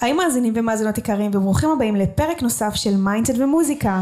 היי מאזינים ומאזינות יקרים וברוכים הבאים לפרק נוסף של mindset ומוזיקה.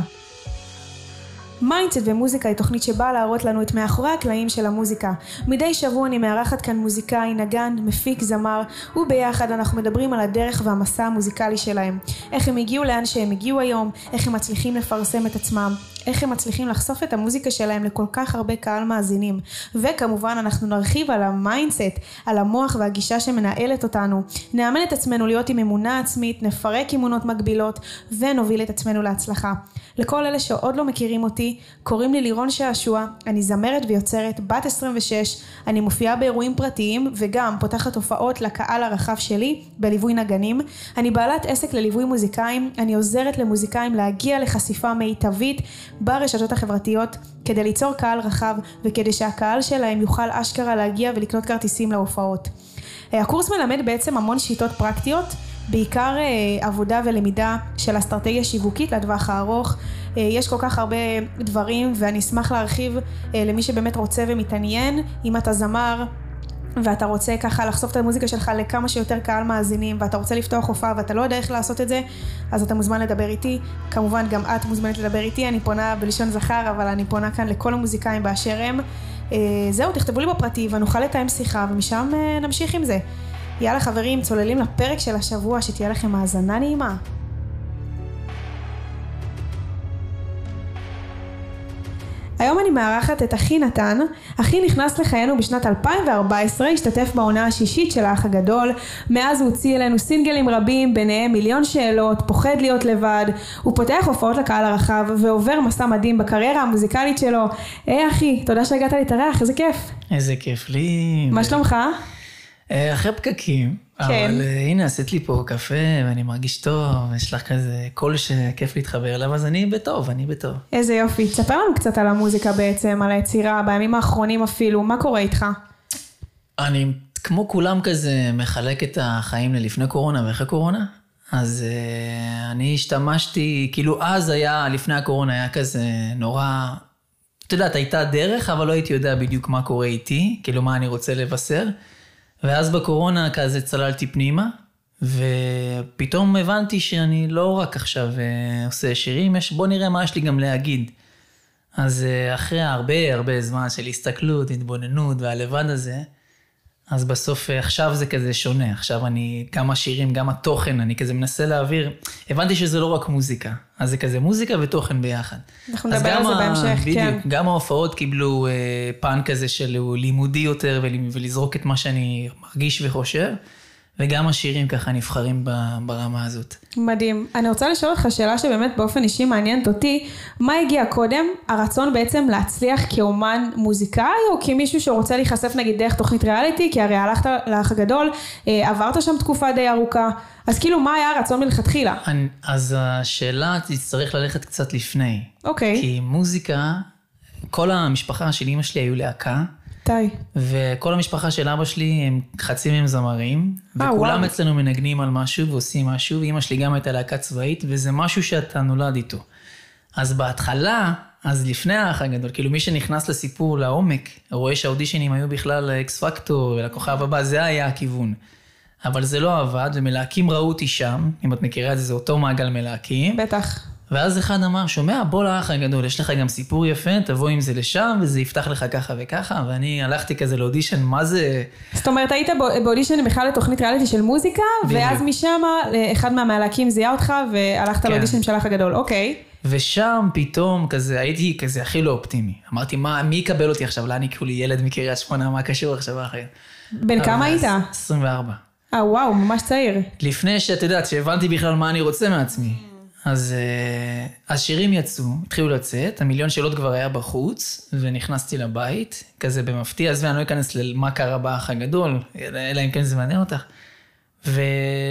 mindset ומוזיקה היא תוכנית שבאה להראות לנו את מאחורי הקלעים של המוזיקה. מדי שבוע אני מארחת כאן מוזיקאי, נגן, מפיק, זמר, וביחד אנחנו מדברים על הדרך והמסע המוזיקלי שלהם. איך הם הגיעו לאן שהם הגיעו היום, איך הם מצליחים לפרסם את עצמם, איך הם מצליחים לחשוף את המוזיקה שלהם לכל כך הרבה קהל מאזינים. וכמובן אנחנו נרחיב על ה mindset, על המוח והגישה שמנהלת אותנו. נאמן את עצמנו להיות עם אמונה עצמית, נפרק אמונות מגבילות, ונוביל את עצמנו להצלחה. לכל אלה שעוד לא מכירים אותי, קוראים לי לירון שעשוע, אני זמרת ויוצרת, בת 26, אני מופיעה באירועים פרטיים וגם פותחת הופעות לקהל הרחב שלי בליווי נגנים. אני בעלת עסק לליווי מוזיקאים, אני עוזרת למוזיקאים להגיע לחשיפה מיטבית ברשתות החברתיות כדי ליצור קהל רחב וכדי שהקהל שלהם יוכל אשכרה להגיע ולקנות כרטיסים להופעות. הקורס מלמד בעצם המון שיטות פרקטיות בעיקר אה, עבודה ולמידה של אסטרטגיה שיווקית לטווח הארוך. אה, יש כל כך הרבה דברים ואני אשמח להרחיב אה, למי שבאמת רוצה ומתעניין. אם אתה זמר ואתה רוצה ככה לחשוף את המוזיקה שלך לכמה שיותר קהל מאזינים ואתה רוצה לפתוח הופעה ואתה לא יודע איך לעשות את זה, אז אתה מוזמן לדבר איתי. כמובן גם את מוזמנת לדבר איתי, אני פונה בלשון זכר אבל אני פונה כאן לכל המוזיקאים באשר הם. זהו, תכתבו לי בפרטי ונוכל לתאם שיחה ומשם נמשיך עם זה. יאללה חברים, צוללים לפרק של השבוע, שתהיה לכם האזנה נעימה. היום אני מארחת את אחי נתן. אחי נכנס לחיינו בשנת 2014, השתתף בעונה השישית של האח הגדול. מאז הוא הוציא אלינו סינגלים רבים, ביניהם מיליון שאלות, פוחד להיות לבד. הוא פותח הופעות לקהל הרחב ועובר מסע מדהים בקריירה המוזיקלית שלו. היי אחי, תודה שהגעת להתארח, איזה כיף. איזה כיף לי. מה שלומך? אה, אחרי פקקים, כן. אבל אה, הנה עשית לי פה קפה ואני מרגיש טוב, יש לך כזה קול שכיף להתחבר אליו, אז אני בטוב, אני בטוב. איזה יופי. תספר לנו קצת על המוזיקה בעצם, על היצירה, בימים האחרונים אפילו, מה קורה איתך? אני כמו כולם כזה מחלק את החיים ללפני קורונה ואחרי קורונה. אז uh, אני השתמשתי, כאילו אז היה, לפני הקורונה היה כזה נורא, את יודעת, הייתה דרך, אבל לא הייתי יודע בדיוק מה קורה איתי, כאילו מה אני רוצה לבשר. ואז בקורונה כזה צללתי פנימה, ופתאום הבנתי שאני לא רק עכשיו uh, עושה שירים, יש, בוא נראה מה יש לי גם להגיד. אז uh, אחרי הרבה הרבה זמן של הסתכלות, התבוננות והלבד הזה, אז בסוף אה, עכשיו זה כזה שונה, עכשיו אני, גם השירים, גם התוכן, אני כזה מנסה להעביר, הבנתי שזה לא רק מוזיקה, אז זה כזה מוזיקה ותוכן ביחד. אנחנו נדבר על זה בהמשך, בדיוק, כן. גם ההופעות קיבלו אה, פן כזה של לימודי יותר ולזרוק את מה שאני מרגיש וחושב. וגם השירים ככה נבחרים ברמה הזאת. מדהים. אני רוצה לשאול אותך שאלה שבאמת באופן אישי מעניינת אותי. מה הגיע קודם? הרצון בעצם להצליח כאומן מוזיקאי, או כמישהו שרוצה להיחשף נגיד דרך תוכנית ריאליטי? כי הרי הלכת לאח הגדול, אה, עברת שם תקופה די ארוכה. אז כאילו, מה היה הרצון מלכתחילה? אני, אז השאלה תצטרך ללכת קצת לפני. אוקיי. כי מוזיקה, כל המשפחה של אמא שלי היו להקה. מתי? וכל המשפחה של אבא שלי הם חצי מהם זמרים, 아, אה, וכולם וואו. אצלנו מנגנים על משהו ועושים משהו, ואימא שלי גם הייתה להקה צבאית, וזה משהו שאתה נולד איתו. אז בהתחלה, אז לפני האח הגדול, כאילו מי שנכנס לסיפור לעומק, רואה שהאודישנים היו בכלל אקס פקטור ולכוכב הבא, זה היה הכיוון. אבל זה לא עבד, ומלהקים ראו אותי שם, אם את מכירה את זה, זה אותו מעגל מלהקים. בטח. ואז אחד אמר, שומע, בוא לאח הגדול, יש לך גם סיפור יפה, תבוא עם זה לשם, וזה יפתח לך ככה וככה, ואני הלכתי כזה לאודישן, מה זה... זאת אומרת, היית באודישן בכלל לתוכנית ריאליטי של מוזיקה, בדיוק. ואז משם אחד מהמעלקים זיהה אותך, והלכת כן. לאודישן של האח הגדול, אוקיי. ושם פתאום כזה, הייתי כזה הכי לא אופטימי. אמרתי, מה, מי יקבל אותי עכשיו? לאן יקראו לי ילד מקריית שמונה, מה קשור עכשיו אחרי? בן כמה היית? 24. אה, וואו, ממש צעיר. לפני שאת יודעת, שהבנתי בכלל מה אני רוצה מעצמי. אז uh, השירים יצאו, התחילו לצאת, המיליון שאלות כבר היה בחוץ, ונכנסתי לבית, כזה במפתיע, עזבי, אני לא אכנס למה קרה באח הגדול, אלא אם כן זה מעניין אותך. ו...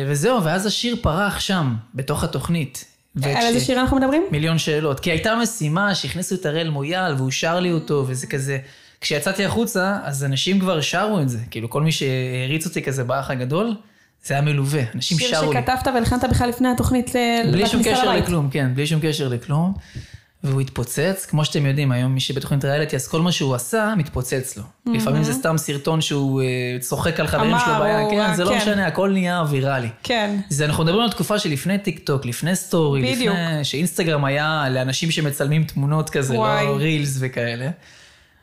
וזהו, ואז השיר פרח שם, בתוך התוכנית. על איזה שיר אנחנו מדברים? מיליון שאלות. כי הייתה משימה שהכניסו את הראל מויאל, והוא שר לי אותו, וזה כזה... כשיצאתי החוצה, אז אנשים כבר שרו את זה. כאילו, כל מי שהריץ אותי כזה באח הגדול, זה היה מלווה, אנשים שרו לי. שיר שכתבת והלחנת בכלל לפני התוכנית בלי שום קשר לבית. לכלום, כן, בלי שום קשר לכלום. והוא התפוצץ, כמו שאתם יודעים, היום מי שבתוכנית ריאליטי, אז כל מה שהוא עשה, מתפוצץ לו. לפעמים זה סתם סרטון שהוא אה, צוחק על חברים אמר, שלו בעיה, כן, זה לא כן. משנה, הכל נהיה ויראלי. כן. זה, אנחנו מדברים על תקופה שלפני טיק טוק, לפני story, בדיוק. לפני שאינסטגרם היה לאנשים שמצלמים תמונות כזה, וואי. לא reels וכאלה.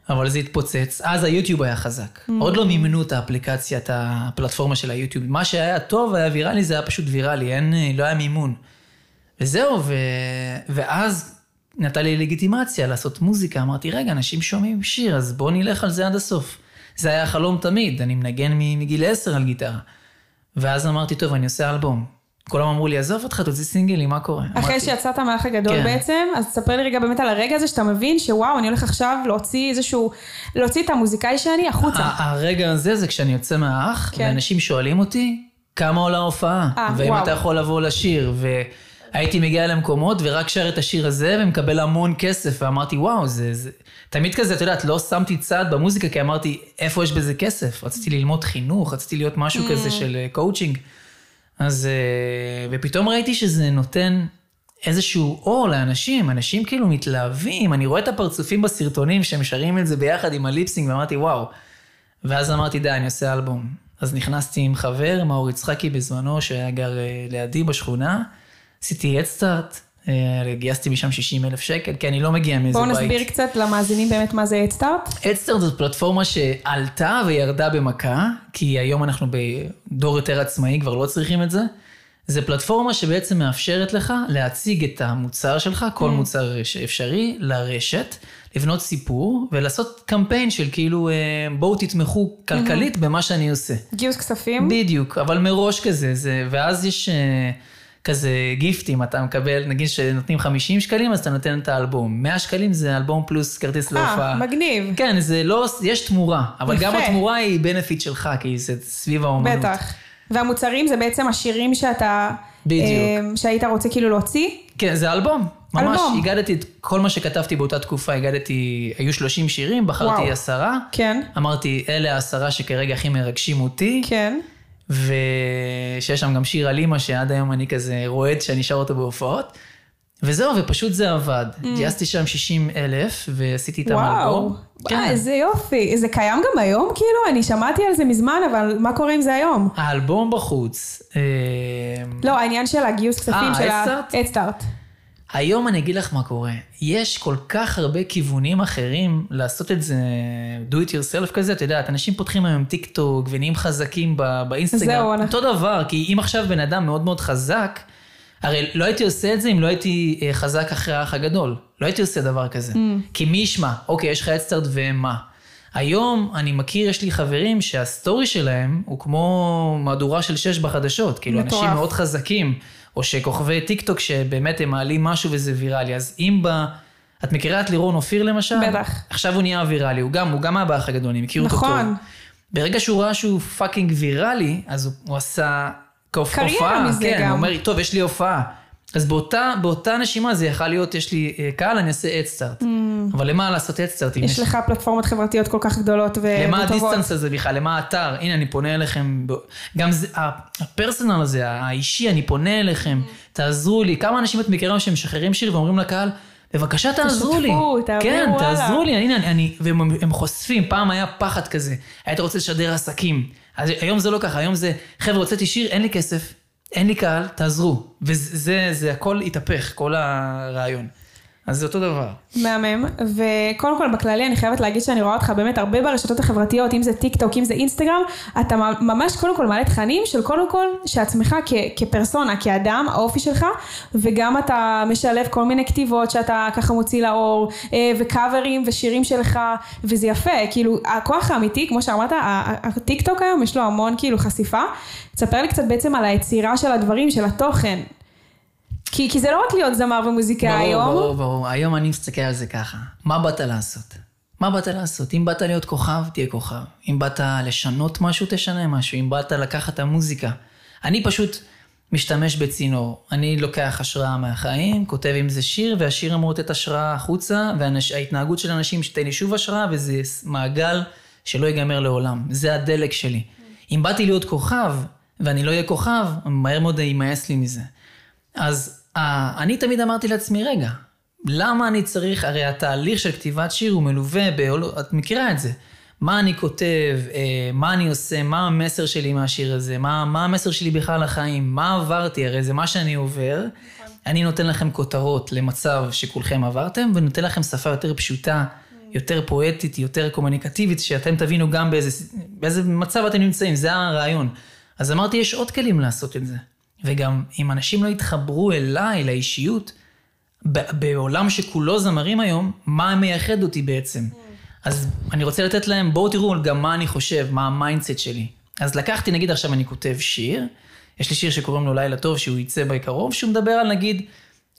אבל זה התפוצץ. אז היוטיוב היה חזק. מממ. עוד לא מימנו את האפליקציה, את הפלטפורמה של היוטיוב. מה שהיה טוב, היה ויראלי, זה היה פשוט ויראלי, אין, לא היה מימון. וזהו, ו... ואז נתן לי לגיטימציה לעשות מוזיקה. אמרתי, רגע, אנשים שומעים שיר, אז בואו נלך על זה עד הסוף. זה היה חלום תמיד, אני מנגן מגיל 10 על גיטרה. ואז אמרתי, טוב, אני עושה אלבום. כולם אמרו לי, עזוב אותך, תוציא סינגלים, מה קורה? אחרי אמרתי, שיצאת מהאח הגדול כן. בעצם, אז תספר לי רגע באמת על הרגע הזה שאתה מבין שוואו, אני הולך עכשיו להוציא איזשהו, להוציא את המוזיקאי שאני החוצה. הרגע הזה זה כשאני יוצא מהאח, כן. ואנשים שואלים אותי, כמה עולה ההופעה? אה, ואם וואו. אתה יכול לבוא לשיר, והייתי מגיע למקומות ורק שר את השיר הזה ומקבל המון כסף, ואמרתי, וואו, זה, זה... תמיד כזה, את יודעת, לא שמתי צעד במוזיקה, כי אמרתי, איפה יש בזה כסף? רציתי ללמוד חינוך, רציתי להיות משהו כזה של אה, קואוצ'ינג. אז, אה, ופתאום ראיתי שזה נותן איזשהו אור לאנשים, אנשים כאילו מתלהבים, אני רואה את הפרצופים בסרטונים שהם שרים את זה ביחד עם ה lip sync, ואמרתי, וואו. ואז אמרתי, די, אני עושה אלבום. אז נכנסתי עם חבר, מאור יצחקי בזמנו, שהיה גר אה, לידי בשכונה, עשיתי הדסטארט, גייסתי משם 60 אלף שקל, כי אני לא מגיע מאיזה בואו בית. נסביר קצת למאזינים באמת מה זה הדסטארט. הדסטארט זאת פלטפורמה שעלתה וירדה במכה, כי היום אנחנו בדור יותר עצמאי, כבר לא צריכים את זה. זה פלטפורמה שבעצם מאפשרת לך להציג את המוצר שלך, כל מוצר אפשרי, לרשת, לבנות סיפור ולעשות קמפיין של כאילו, אה, בואו תתמכו כלכלית במה שאני עושה. גיוס כספים. בדיוק, אבל מראש כזה, זה, ואז יש אה, כזה גיפטים, אתה מקבל, נגיד שנותנים 50 שקלים, אז אתה נותן את האלבום. 100 שקלים זה אלבום פלוס כרטיס להופעה. אה, מגניב. כן, זה לא, יש תמורה, אבל גם. התמורה היא בנפיט שלך, כי זה סביב האומנות. בטח. והמוצרים זה בעצם השירים שאתה... בדיוק. אה, שהיית רוצה כאילו להוציא? כן, זה אלבום. ממש, אלבום. הגדתי את כל מה שכתבתי באותה תקופה, הגדתי, היו 30 שירים, בחרתי וואו. עשרה. כן. אמרתי, אלה העשרה שכרגע הכי מרגשים אותי. כן. ושיש שם גם שיר על אימא שעד היום אני כזה רועד שאני שר אותו בהופעות. וזהו, ופשוט זה עבד. גייסתי שם 60 אלף ועשיתי איתם Mm. וואו. אלבום. כן. איזה יופי. זה קיים גם היום כאילו? אני שמעתי על זה מזמן, אבל מה קורה עם זה היום? האלבום בחוץ. אה, לא, העניין של הגיוס כספים אה, של ה-Head Start. היום אני אגיד לך מה קורה. יש כל כך הרבה כיוונים אחרים לעשות את זה do it yourself כזה, את יודעת, אנשים פותחים היום טיק טוק ונהיים חזקים באינסטגרם. זהו, אותו דבר, כי אם עכשיו בן אדם מאוד מאוד חזק, הרי לא הייתי עושה את זה אם לא הייתי אה, חזק אחרי האח הגדול. לא הייתי עושה דבר כזה. מממ. כי מי ישמע? אוקיי, יש לך הדסטארט ומה? היום אני מכיר, יש לי חברים שה story שלהם הוא כמו מהדורה של שש בחדשות. כאילו, מטורף. אנשים מאוד חזקים, או שכוכבי טיק טוק שבאמת הם מעלים משהו וזה ויראלי. אז אם ב... את מכירה את לירון אופיר למשל? בטח. עכשיו הוא נהיה ויראלי, הוא גם, הוא גם היה באח הגדול, אני מכיר אותו טוב. נכון. ברגע שהוא ראה שהוא fucking ויראלי, אז הוא, הוא עשה קריירה. מזה כן, גם. הוא אומר טוב, יש לי הופעה. אז באותה, באותה נשימה זה יכול להיות, יש לי אה, קהל, אני אעשה הדסטארט. אבל למה לעשות הדסטארט? מממ. יש לך פלטפורמות חברתיות כל כך גדולות ו- למה וטובות. ה distance הזה בכלל? למה האתר? הנה, אני פונה אליכם. גם זה, ה personal הזה, האישי, אני פונה אליכם, תעזרו לי. כמה אנשים את מכירה שמשחררים שיר ואומרים לקהל, בבקשה תעזרו לי. תשתפו, תעבירו כן, הלאה." תעזרו לי. הנה, אני, אני, והם הם חושפים, פעם היה פחד כזה. היית רוצה לשדר עסקים. אז היום זה לא ככה, היום זה, חבר'ה, הוצאתי שיר, אין לי כסף, אין לי קהל, תעזרו. וזה, זה, הכל התהפך, כל הרעיון. אז זה אותו דבר. מהמם, וקודם כל בכללי אני חייבת להגיד שאני רואה אותך באמת הרבה ברשתות החברתיות, אם זה טיק טוק, אם זה אינסטגרם, אתה ממש קודם כל מעלה תכנים של קודם כל שעצמך כ- כפרסונה, כאדם, האופי שלך, וגם אתה משלב כל מיני כתיבות שאתה ככה מוציא לאור, אה, וקאברים ושירים שלך, וזה יפה, כאילו הכוח האמיתי, כמו שאמרת, הטיק טוק היום יש לו המון כאילו חשיפה, תספר לי קצת בעצם על היצירה של הדברים, של התוכן. כי, כי זה לא רק להיות זמר ומוזיקאי ברור, היום. ברור, ברור. היום אני מסתכל על זה ככה. מה באת לעשות? מה באת לעשות? אם באת להיות כוכב, תהיה כוכב. אם באת לשנות משהו, תשנה משהו. אם באת לקחת את המוזיקה. אני פשוט משתמש בצינור. אני לוקח השראה מהחיים, כותב עם זה שיר, והשיר אמור לתת השראה החוצה, וההתנהגות של אנשים שתיתן לי שוב השראה, וזה מעגל שלא ייגמר לעולם. זה הדלק שלי. אם באתי להיות כוכב, ואני לא אהיה כוכב, מהר מאוד יימאס לי מזה. אז אני תמיד אמרתי לעצמי, רגע, למה אני צריך, הרי התהליך של כתיבת שיר הוא מלווה, בעול, את מכירה את זה. מה אני כותב, אה, מה אני עושה, מה המסר שלי מהשיר הזה, מה, מה המסר שלי בכלל לחיים, מה עברתי, הרי זה מה שאני עובר. אני נותן לכם כותרות למצב שכולכם עברתם, ונותן לכם שפה יותר פשוטה, יותר פואטית, יותר קומוניקטיבית, שאתם תבינו גם באיזה, באיזה מצב אתם נמצאים, זה הרעיון. אז אמרתי, יש עוד כלים לעשות את זה. וגם אם אנשים לא יתחברו אליי, לאישיות, בעולם שכולו זמרים היום, מה מייחד אותי בעצם? אז אני רוצה לתת להם, בואו תראו גם מה אני חושב, מה ה mindset שלי. אז לקחתי, נגיד עכשיו אני כותב שיר, יש לי שיר שקוראים לו לילה טוב, שהוא יצא בקרוב, שהוא מדבר על נגיד,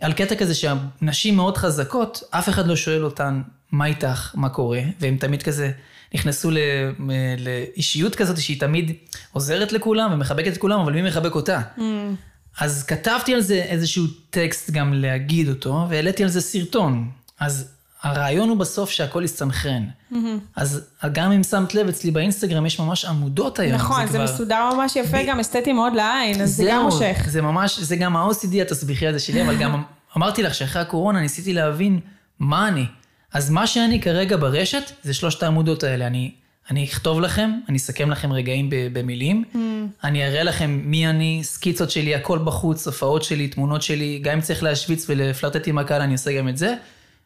על קטע כזה שהנשים מאוד חזקות, אף אחד לא שואל אותן, מה איתך, מה קורה, והם תמיד כזה נכנסו ל, לאישיות כזאת שהיא תמיד עוזרת לכולם ומחבקת את כולם, אבל מי מחבק אותה? Mm. אז כתבתי על זה איזשהו טקסט גם להגיד אותו, והעליתי על זה סרטון. אז הרעיון הוא בסוף שהכל יסתנכרן. Mm-hmm. אז גם אם שמת לב, אצלי באינסטגרם יש ממש עמודות היום. נכון, זה, זה כבר... מסודר ממש יפה, ב... גם אסתטי מאוד לעין, אז זה, זה גם מושך. זה ממש, זה גם ה-OCD התסביכי הזה שלי, אבל גם אמרתי לך שאחרי הקורונה ניסיתי להבין מה אני. אז מה שאני כרגע ברשת, זה שלושת העמודות האלה. אני, אני אכתוב לכם, אני אסכם לכם רגעים במילים, mm. אני אראה לכם מי אני, סקיצות שלי, הכל בחוץ, הופעות שלי, תמונות שלי, גם אם צריך להשוויץ ולפלרטט עם הקהל, אני אעשה גם את זה.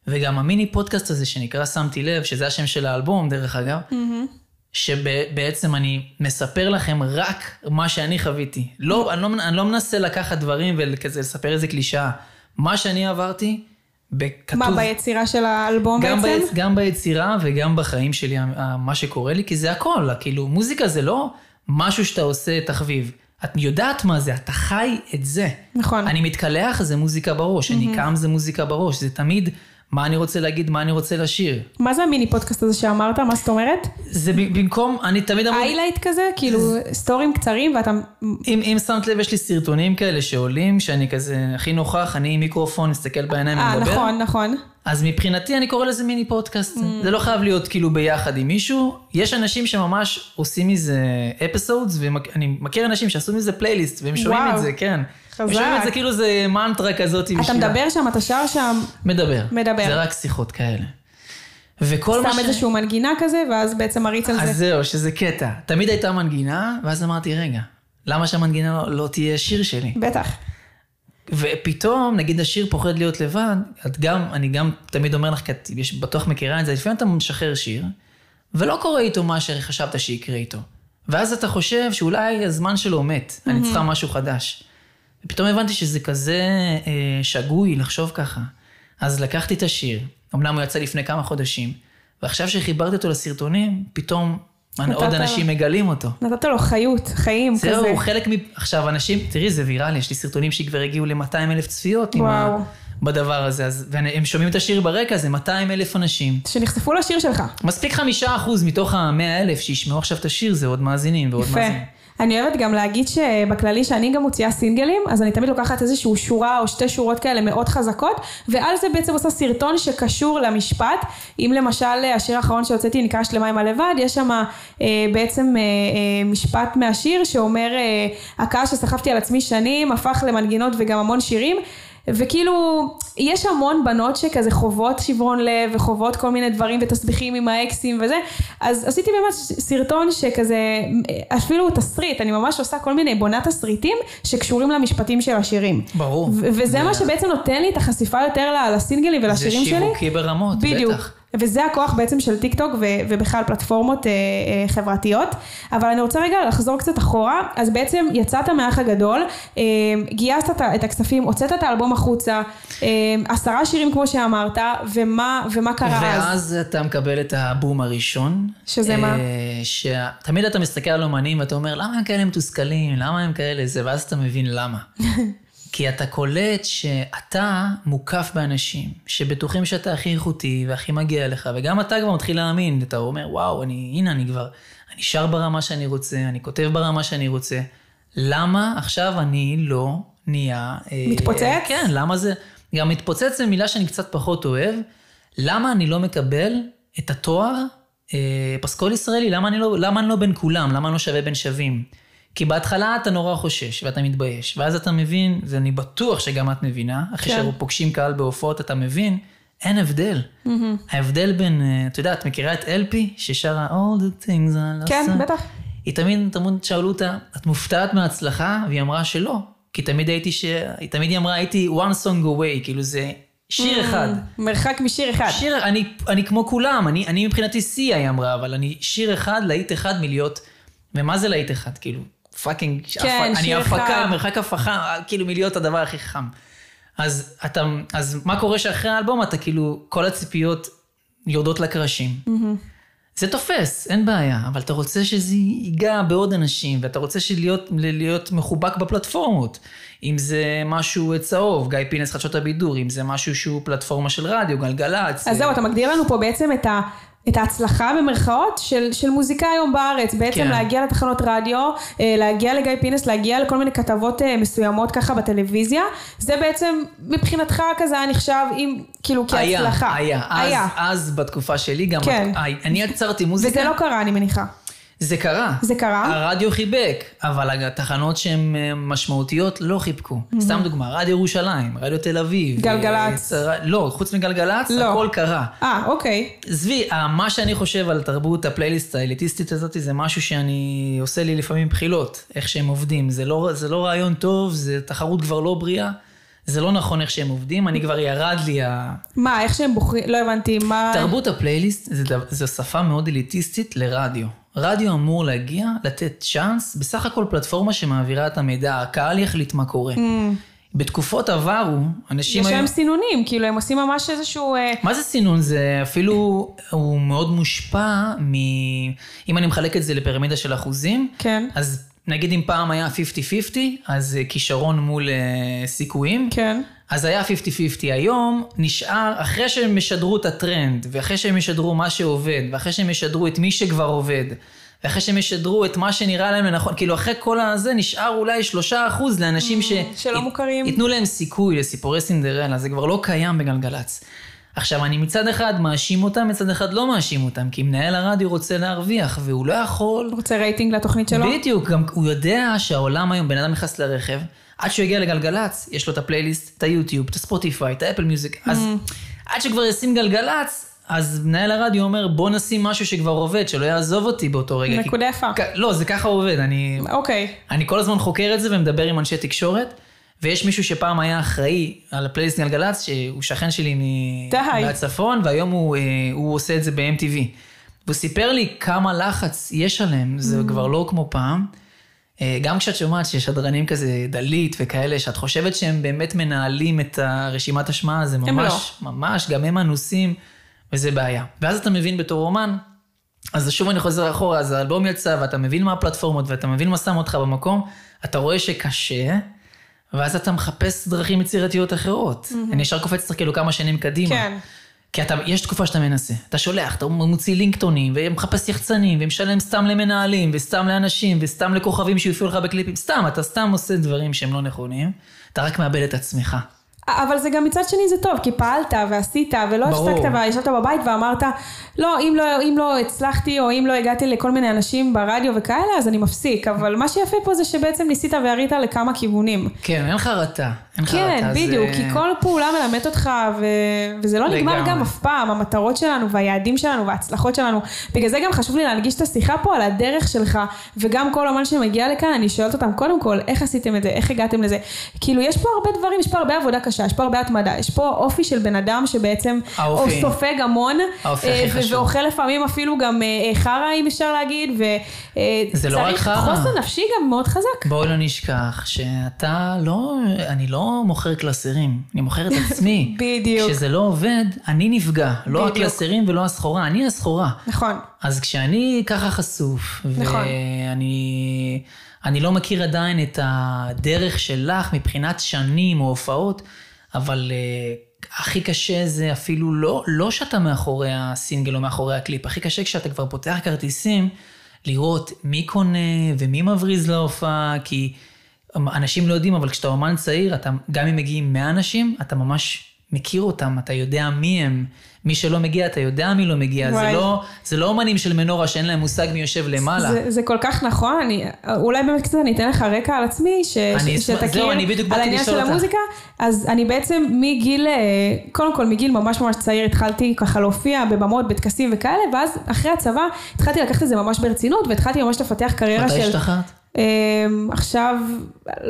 וגם המיני פודקאסט הזה שנקרא שמתי לב, שזה השם של האלבום, דרך אגב, mm-hmm. שבעצם אני מספר לכם רק מה שאני חוויתי. לא, אני, לא, אני לא מנסה לקחת דברים וכזה לספר איזה קלישאה. מה שאני עברתי, בכתוב... מה, ביצירה של האלבום גם בעצם? ביצ... גם ביצירה וגם בחיים שלי, מה שקורה לי, כי זה הכל. כאילו, מוזיקה זה לא משהו שאתה עושה תחביב. את יודעת מה זה, אתה חי את זה. נכון. אני מתקלח, זה מוזיקה בראש. Mm-hmm. אני קם, זה מוזיקה בראש. זה תמיד מה אני רוצה להגיד, מה אני רוצה לשיר. מה זה המיני פודקאסט הזה שאמרת? מה זאת אומרת? זה במקום, אני תמיד אמור... איילייט כזה? כאילו סטורים קצרים ואתה... אם, אם שמת לב, יש לי סרטונים כאלה שעולים, שאני כזה הכי נוכח, אני עם מיקרופון, מסתכל בעיניים ומדבר. אה, נכון, נכון. אז מבחינתי אני קורא לזה מיני פודקאסט. Mm. זה לא חייב להיות כאילו ביחד עם מישהו. יש אנשים שממש עושים מזה אפיסודס, ואני מכיר אנשים שעשו מזה פלייליסט, והם שומעים את זה, כן. חזק. שומעים את זה כאילו זה מנטרה כזאת. אתה מדבר שם, אתה שר שם? מדבר. מדבר. זה רק שיחות כאלה. וכל מה ש... שם איזשהו מנגינה כזה, ואז בעצם מריץ על זה. אז זהו, שזה קטע. תמיד הייתה מנגינה, ואז אמרתי, רגע, למה שהמנגינה לא, לא תהיה שיר שלי? בטח. ופתאום, נגיד השיר פוחד להיות לבד, את גם, אני גם תמיד אומר לך, כי את בטוח מכירה את זה, לפעמים אתה משחרר שיר, ולא קורה איתו מה שחשבת שיקרה איתו. ואז אתה חושב שאולי הזמן שלו מת, mm-hmm. אני צריכה משהו חדש. ופתאום הבנתי שזה כזה אה, שגוי לחשוב ככה. אז לקחתי את השיר, אמנם הוא יצא לפני כמה חודשים, ועכשיו שחיברתי אותו לסרטונים, פתאום עוד אנשים לו, מגלים אותו. נתת לו חיות, חיים זהו, כזה. זהו, חלק מ... עכשיו, אנשים, תראי, זה ויראלי, יש לי סרטונים שכבר הגיעו ל-200 אלף צפיות. וואו. ה... בדבר הזה, אז, והם שומעים את השיר ברקע, זה 200 אלף אנשים. שנחשפו לשיר שלך. מספיק חמישה אחוז מתוך ה-100 אלף שישמעו עכשיו את השיר, זה עוד מאזינים ועוד יפה. מאזינים. אני אוהבת גם להגיד שבכללי שאני גם מוציאה סינגלים, אז אני תמיד לוקחת איזושהי שורה או שתי שורות כאלה מאוד חזקות, ועל זה בעצם עושה סרטון שקשור למשפט. אם למשל השיר האחרון שהוצאתי נקרא שלמה עם הלבד, יש שם אה, בעצם אה, אה, משפט מהשיר שאומר, אה, הכעס שסחבתי על עצמי שנים הפך למנגינות וגם המון שירים. וכאילו, יש המון בנות שכזה חוות שברון לב וחוות כל מיני דברים ותסביכים עם האקסים וזה, אז עשיתי באמת סרטון שכזה, אפילו תסריט, אני ממש עושה כל מיני, בונה תסריטים שקשורים למשפטים של השירים. ברור. וזה זה... מה שבעצם נותן לי את החשיפה יותר לסינגלים ולשירים שלי. זה שיווקי ברמות, בדיוק. בטח. וזה הכוח בעצם של טיק טוק ו- ובכלל פלטפורמות אה, אה, חברתיות. אבל אני רוצה רגע לחזור קצת אחורה, אז בעצם יצאת מהאח הגדול, אה, גייסת את, את הכספים, הוצאת את האלבום החוצה, אה, עשרה שירים כמו שאמרת, ומה, ומה קרה ואז אז? ואז אתה מקבל את הבום הראשון. שזה אה, מה? שתמיד אתה מסתכל על אומנים ואתה אומר, למה הם כאלה מתוסכלים? למה הם כאלה זה? ואז אתה מבין למה. כי אתה קולט שאתה מוקף באנשים שבטוחים שאתה הכי איכותי והכי מגיע לך, וגם אתה כבר מתחיל להאמין, אתה אומר, וואו, אני, הנה, אני כבר, אני שר ברמה שאני רוצה, אני כותב ברמה שאני רוצה. למה עכשיו אני לא נהיה... אה, מתפוצץ? אה, כן, למה זה... גם מתפוצץ זה מילה שאני קצת פחות אוהב. למה אני לא מקבל את התואר אה, פסקול ישראלי? למה אני, לא, למה אני לא בין כולם? למה אני לא שווה בין שווים? כי בהתחלה אתה נורא חושש ואתה מתבייש, ואז אתה מבין, ואני בטוח שגם את מבינה, אחרי כן. שפוגשים קהל בהופעות, אתה מבין, אין הבדל. ההבדל בין, אה, את יודעת, מכירה את אלפי, ששרה All the things I love כן, so- בטח. היא תמיד, תמיד שאלו אותה, את מופתעת מההצלחה? והיא אמרה שלא. כי תמיד הייתי ש... היא תמיד אמרה, הייתי one song away, כאילו זה שיר אחד. מרחק משיר אחד. שיר, אני, אני כמו כולם, אני, אני מבחינתי שיא, היא אמרה, אבל אני שיר אחד, להיט אחד מלהיות, ומה זה להיט אחד? כאילו, פאקינג, כן, אני הפקה. מרחק הפכה, כאילו מלהיות הדבר הכי חם. אז אתה, אז מה קורה שאחרי האלבום אתה כאילו, כל הציפיות יורדות לקרשים. זה תופס, אין בעיה, אבל אתה רוצה שזה ייגע בעוד אנשים, ואתה רוצה להיות, להיות מחובק בפלטפורמות. אם זה משהו צהוב, גיא פינס חדשות הבידור, אם זה משהו שהוא פלטפורמה של רדיו, גלגלצ. אז זהו, אתה מגדיר לנו פה בעצם את ה... את ההצלחה במרכאות של, של מוזיקה היום בארץ, בעצם כן. להגיע לתחנות רדיו, אה, להגיע לגיא פינס, להגיע לכל מיני כתבות אה, מסוימות ככה בטלוויזיה, זה בעצם מבחינתך כזה היה נחשב עם, כאילו כהצלחה. היה, היה. אז, אז בתקופה שלי גם, כן. אני יצרתי מוזיקה. וזה לא קרה, אני מניחה. זה קרה. זה קרה? הרדיו חיבק, אבל התחנות שהן אה, משמעותיות לא חיבקו. סתם דוגמה, רדיו ירושלים, רדיו תל אביב. גלגלצ. אה, לא, חוץ מגלגלצ, לא. הכל קרה. אה, אוקיי. עזבי, אה, מה שאני חושב על תרבות הפלייליסט האליטיסטית הזאת, זה משהו שאני עושה לי לפעמים בחילות, איך שהם עובדים. זה לא, זה לא רעיון טוב, זה תחרות כבר לא בריאה. זה לא נכון איך שהם עובדים, אני כבר ירד לי ה... מה, איך שהם בוחרים, לא הבנתי, מה... תרבות הפלייליסט זה, זו שפה מאוד אליטיסטית לרדיו. רדיו אמור להגיע, לתת צ'אנס, בסך הכל פלטפורמה שמעבירה את המידע, הקהל יחליט מה קורה. בתקופות עברו, אנשים יש היו... להם סינונים, כאילו הם עושים ממש איזשהו... אה, מה זה סינון? זה אפילו, הוא מאוד מושפע מ... אם אני מחלק את זה לפירמידה של אחוזים, כן. אז נגיד אם פעם היה 50-50, אז אה, כישרון מול אה, סיכויים. כן. אז היה 50-50. היום נשאר, אחרי שהם ישדרו את הטרנד, ואחרי שהם ישדרו מה שעובד, ואחרי שהם ישדרו את מי שכבר עובד, ואחרי שהם ישדרו את מה שנראה להם לנכון, כאילו אחרי כל הזה נשאר אולי 3% לאנשים ש... שלא מוכרים. ייתנו להם סיכוי לסיפורי סינדרלה, זה כבר לא קיים בגלגלצ. עכשיו, אני מצד אחד מאשים אותם, מצד אחד לא מאשים אותם, כי מנהל הרדיו רוצה להרוויח, והוא לא יכול... רוצה רייטינג לתוכנית שלו? בדיוק, גם הוא יודע שהעולם היום, בן אדם נכנס לרכב, עד שהוא יגיע לגלגלצ, יש לו את הפלייליסט, את היוטיוב, את הספוטיפיי, את האפל מיוזיק, אז עד שכבר ישים גלגלצ, אז מנהל הרדיו אומר, בוא נשים משהו שכבר עובד, שלא יעזוב אותי באותו רגע. נקודה כי- יפה. לא, זה ככה עובד, אני... אוקיי. אני כל הזמן חוקר את זה ומדבר עם אנשי תקשורת, ויש מישהו שפעם היה אחראי על הפלייליסט גלגלצ, שהוא שכן שלי מ... די. מהצפון, והיום הוא, אה, הוא עושה את זה ב-MTV. והוא סיפר לי כמה לחץ יש עליהם, זה Mm. כבר לא כמו פעם. אה, גם כשאת שומעת ששדרנים כזה דלית וכאלה, שאת חושבת שהם באמת מנהלים את הרשימת השמעה, זה ממש, ממש, גם הם אנוסים, וזה בעיה. ואז אתה מבין בתור אומן, אז שוב אני חוזר אחורה, אז האלבום יצא, ואתה מבין מה הפלטפורמות, ואתה מבין מה שם אותך במקום, אתה רואה שקשה, ואז אתה מחפש דרכים יצירתיות אחרות. אני ישר קופץ כאילו כמה שנים קדימה. כן. כי אתה, יש תקופה שאתה מנסה, אתה שולח, אתה מוציא לינקטונים, ומחפש יחצנים, ומשלם סתם למנהלים, וסתם לאנשים, וסתם לכוכבים שיופיעו לך בקליפים, סתם, אתה סתם עושה דברים שהם לא נכונים, אתה רק מאבד את עצמך. אבל זה גם מצד שני זה טוב, כי פעלת ועשית ולא. הפסקת וישבת בבית ואמרת, לא אם, לא, אם לא הצלחתי או אם לא הגעתי לכל מיני אנשים ברדיו וכאלה, אז אני מפסיק. אבל מה שיפה פה זה שבעצם ניסית וירית לכמה כיוונים. כן, אין לך כן, רתה. בדיוק, זה- כי כל פעולה מלמדת אותך, ו... וזה לא נגמר לגמרי. גם אף פעם, המטרות שלנו והיעדים שלנו וההצלחות שלנו. בגלל זה גם חשוב לי להנגיש את השיחה פה על הדרך שלך, וגם כל אומן שמגיע לכאן, אני שואלת אותם, קודם כל, איך עשיתם את זה, איך הגעתם לזה? כאילו, יש פה הרבה דברים, יש פה הרבה עבודה קשה, יש פה הרבה התמדה, יש פה אופי של בן אדם שבעצם האופי. סופג המון, אה. ואוכל לפעמים אפילו גם אה, אה, חרא, אם אפשר להגיד, לא וצריך חרא. חוסן נפשי גם מאוד חזק. בואי לא נשכח שאתה לא, אני לא מוכר קלסרים, אני מוכר את עצמי. בדיוק. כשזה לא עובד, אני נפגע. לא בדיוק. הקלסרים ולא הסחורה, אני הסחורה. נכון. אז כשאני ככה חשוף, נכון. ואני אני לא מכיר עדיין את הדרך שלך מבחינת שנים או הופעות, אבל uh, הכי קשה זה אפילו לא, לא שאתה מאחורי הסינגל או מאחורי הקליפ, הכי קשה כשאתה כבר פותח כרטיסים, לראות מי קונה ומי מבריז להופעה, כי אנשים לא יודעים, אבל כשאתה אומן צעיר, אתה, גם אם מגיעים 100 אנשים, אתה ממש מכיר אותם, אתה יודע מי הם. מי שלא מגיע, אתה יודע מי לא מגיע. זה לא, זה לא אומנים של מנורה שאין להם מושג מי יושב למעלה. זה, זה כל כך נכון, אני, אולי באמת קצת אני אתן לך רקע על עצמי, ש, אני, שתכיר זהו, אני בדיוק על העניין של המוזיקה. אז אני בעצם מגיל, אה, קודם כל מגיל ממש ממש צעיר התחלתי ככה להופיע בבמות, בטקסים וכאלה, ואז אחרי הצבא התחלתי לקחת את זה ממש ברצינות, והתחלתי ממש לפתח קריירה של... מתי השתחררת? Um, עכשיו,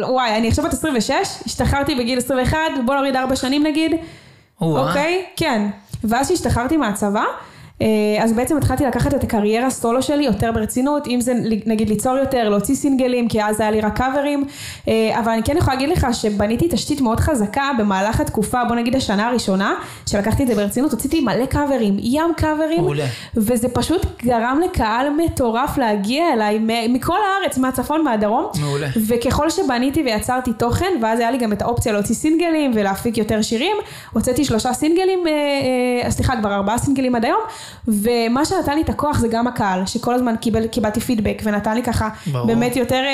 וואי, אני עכשיו בת 26, השתחררתי בגיל 21, בוא נוריד 4 שנים נגיד. אוקיי? כן. ואז כשהשתחררתי מהצבא, אז בעצם התחלתי לקחת את הקריירה סולו שלי יותר ברצינות, אם זה נגיד ליצור יותר, להוציא סינגלים, כי אז היה לי רק קאברים, אה, אבל אני כן יכולה להגיד לך שבניתי תשתית מאוד חזקה במהלך התקופה, בוא נגיד השנה הראשונה, שלקחתי את זה ברצינות, הוצאתי מלא קאברים, ים קאברים, מעולה. וזה פשוט גרם לקהל מטורף להגיע אליי מכל הארץ, מהצפון, מהדרום, מעולה. וככל שבניתי ויצרתי תוכן, ואז היה לי גם את האופציה להוציא סינגלים ולהפיק יותר שירים, הוצאתי שלושה סינגלים, אה, סליחה, כבר ארבעה סינגלים עד היום, ומה שנתן לי את הכוח זה גם הקהל, שכל הזמן קיבל, קיבלתי פידבק ונתן לי ככה ברור. באמת יותר אה,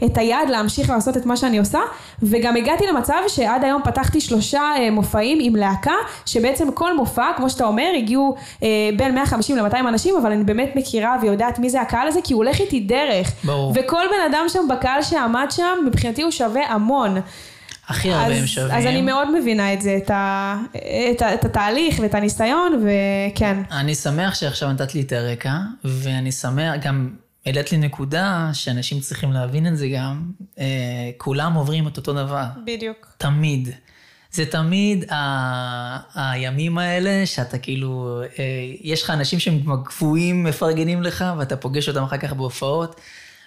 אה, את היד להמשיך לעשות את מה שאני עושה, וגם הגעתי למצב שעד היום פתחתי שלושה אה, מופעים עם להקה, שבעצם כל מופע, כמו שאתה אומר, הגיעו אה, בין 150 ל-200 אנשים, אבל אני באמת מכירה ויודעת מי זה הקהל הזה, כי הוא הולך איתי דרך. ברור. וכל בן אדם שם בקהל שעמד שם, מבחינתי הוא שווה המון. הכי הרבה הם שווים. אז אני מאוד מבינה את זה, את, ה, את, ה, את התהליך ואת הניסיון, וכן. אני שמח שעכשיו נתת לי את הרקע, ואני שמח, גם העלית לי נקודה שאנשים צריכים להבין את זה גם, אה, כולם עוברים את אותו דבר. בדיוק. תמיד. זה תמיד ה, הימים האלה שאתה כאילו, אה, יש לך אנשים שהם קבועים, מפרגנים לך, ואתה פוגש אותם אחר כך בהופעות.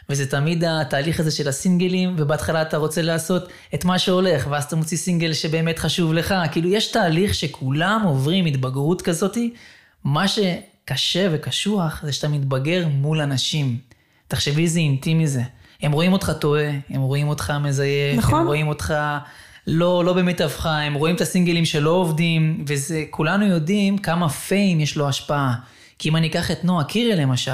וזה תמיד התהליך הזה של הסינגלים, ובהתחלה אתה רוצה לעשות את מה שהולך, ואז אתה מוציא סינגל שבאמת חשוב לך. כאילו, יש תהליך שכולם עוברים התבגרות כזאתי. מה שקשה וקשוח זה שאתה מתבגר מול אנשים. תחשבי איזה אינטימי זה. הם רואים אותך טועה, הם רואים אותך מזייף, נכון. הם רואים אותך לא, לא במיטבך, הם רואים את הסינגלים שלא עובדים, וזה, כולנו יודעים כמה פיים יש לו השפעה. כי אם אני אקח את נועה קירי למשל,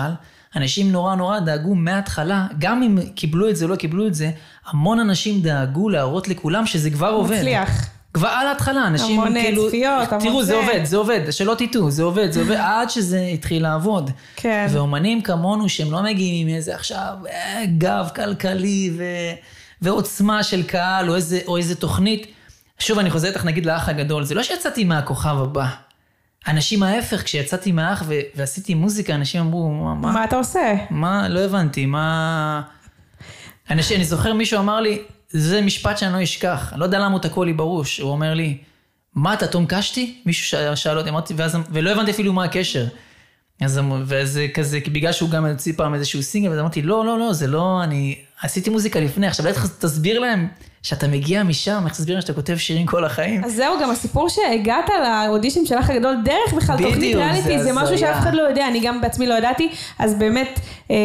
אנשים נורא נורא דאגו מההתחלה, גם אם קיבלו את זה או לא קיבלו את זה, המון אנשים דאגו להראות לכולם שזה כבר עובד. מצליח. כבר על ההתחלה, אנשים המון כאילו... צפיות, המון תראו, זה עובד, זה עובד, שלא תטעו, זה עובד, זה עובד, עד שזה התחיל לעבוד. כן. ואומנים כמונו, שהם לא מגיעים עם איזה עכשיו אה, גב כלכלי ו... ועוצמה של קהל, או איזה, או איזה תוכנית. שוב, אני חוזר איתך נגיד לאח הגדול, זה לא שיצאתי מהכוכב הבא. אנשים ההפך, כשיצאתי מהאח ו- ועשיתי מוזיקה, אנשים אמרו, מה, מה, מה אתה עושה? מה, לא הבנתי, מה... אנשים, אני זוכר מישהו אמר לי, זה משפט שאני לא אשכח, אני לא יודע למה הוא תקוע לי בראש, הוא אומר לי, מה אתה תום קשתי? מישהו שאל אותי, אמרתי, ואז, ולא הבנתי אפילו מה הקשר. אז וזה כזה, בגלל שהוא גם הוציא פעם איזשהו סינגל, ואז אמרתי, לא, לא, לא, זה לא, אני עשיתי מוזיקה לפני, עכשיו בטח תסביר להם שאתה מגיע משם, איך תסביר להם שאתה כותב שירים כל החיים? אז זהו, גם הסיפור שהגעת לאודישן של אח הגדול דרך בכלל תוכנית ריאליטי, זה, זה משהו שאף אחד לא יודע, אני גם בעצמי לא ידעתי, אז באמת, אה,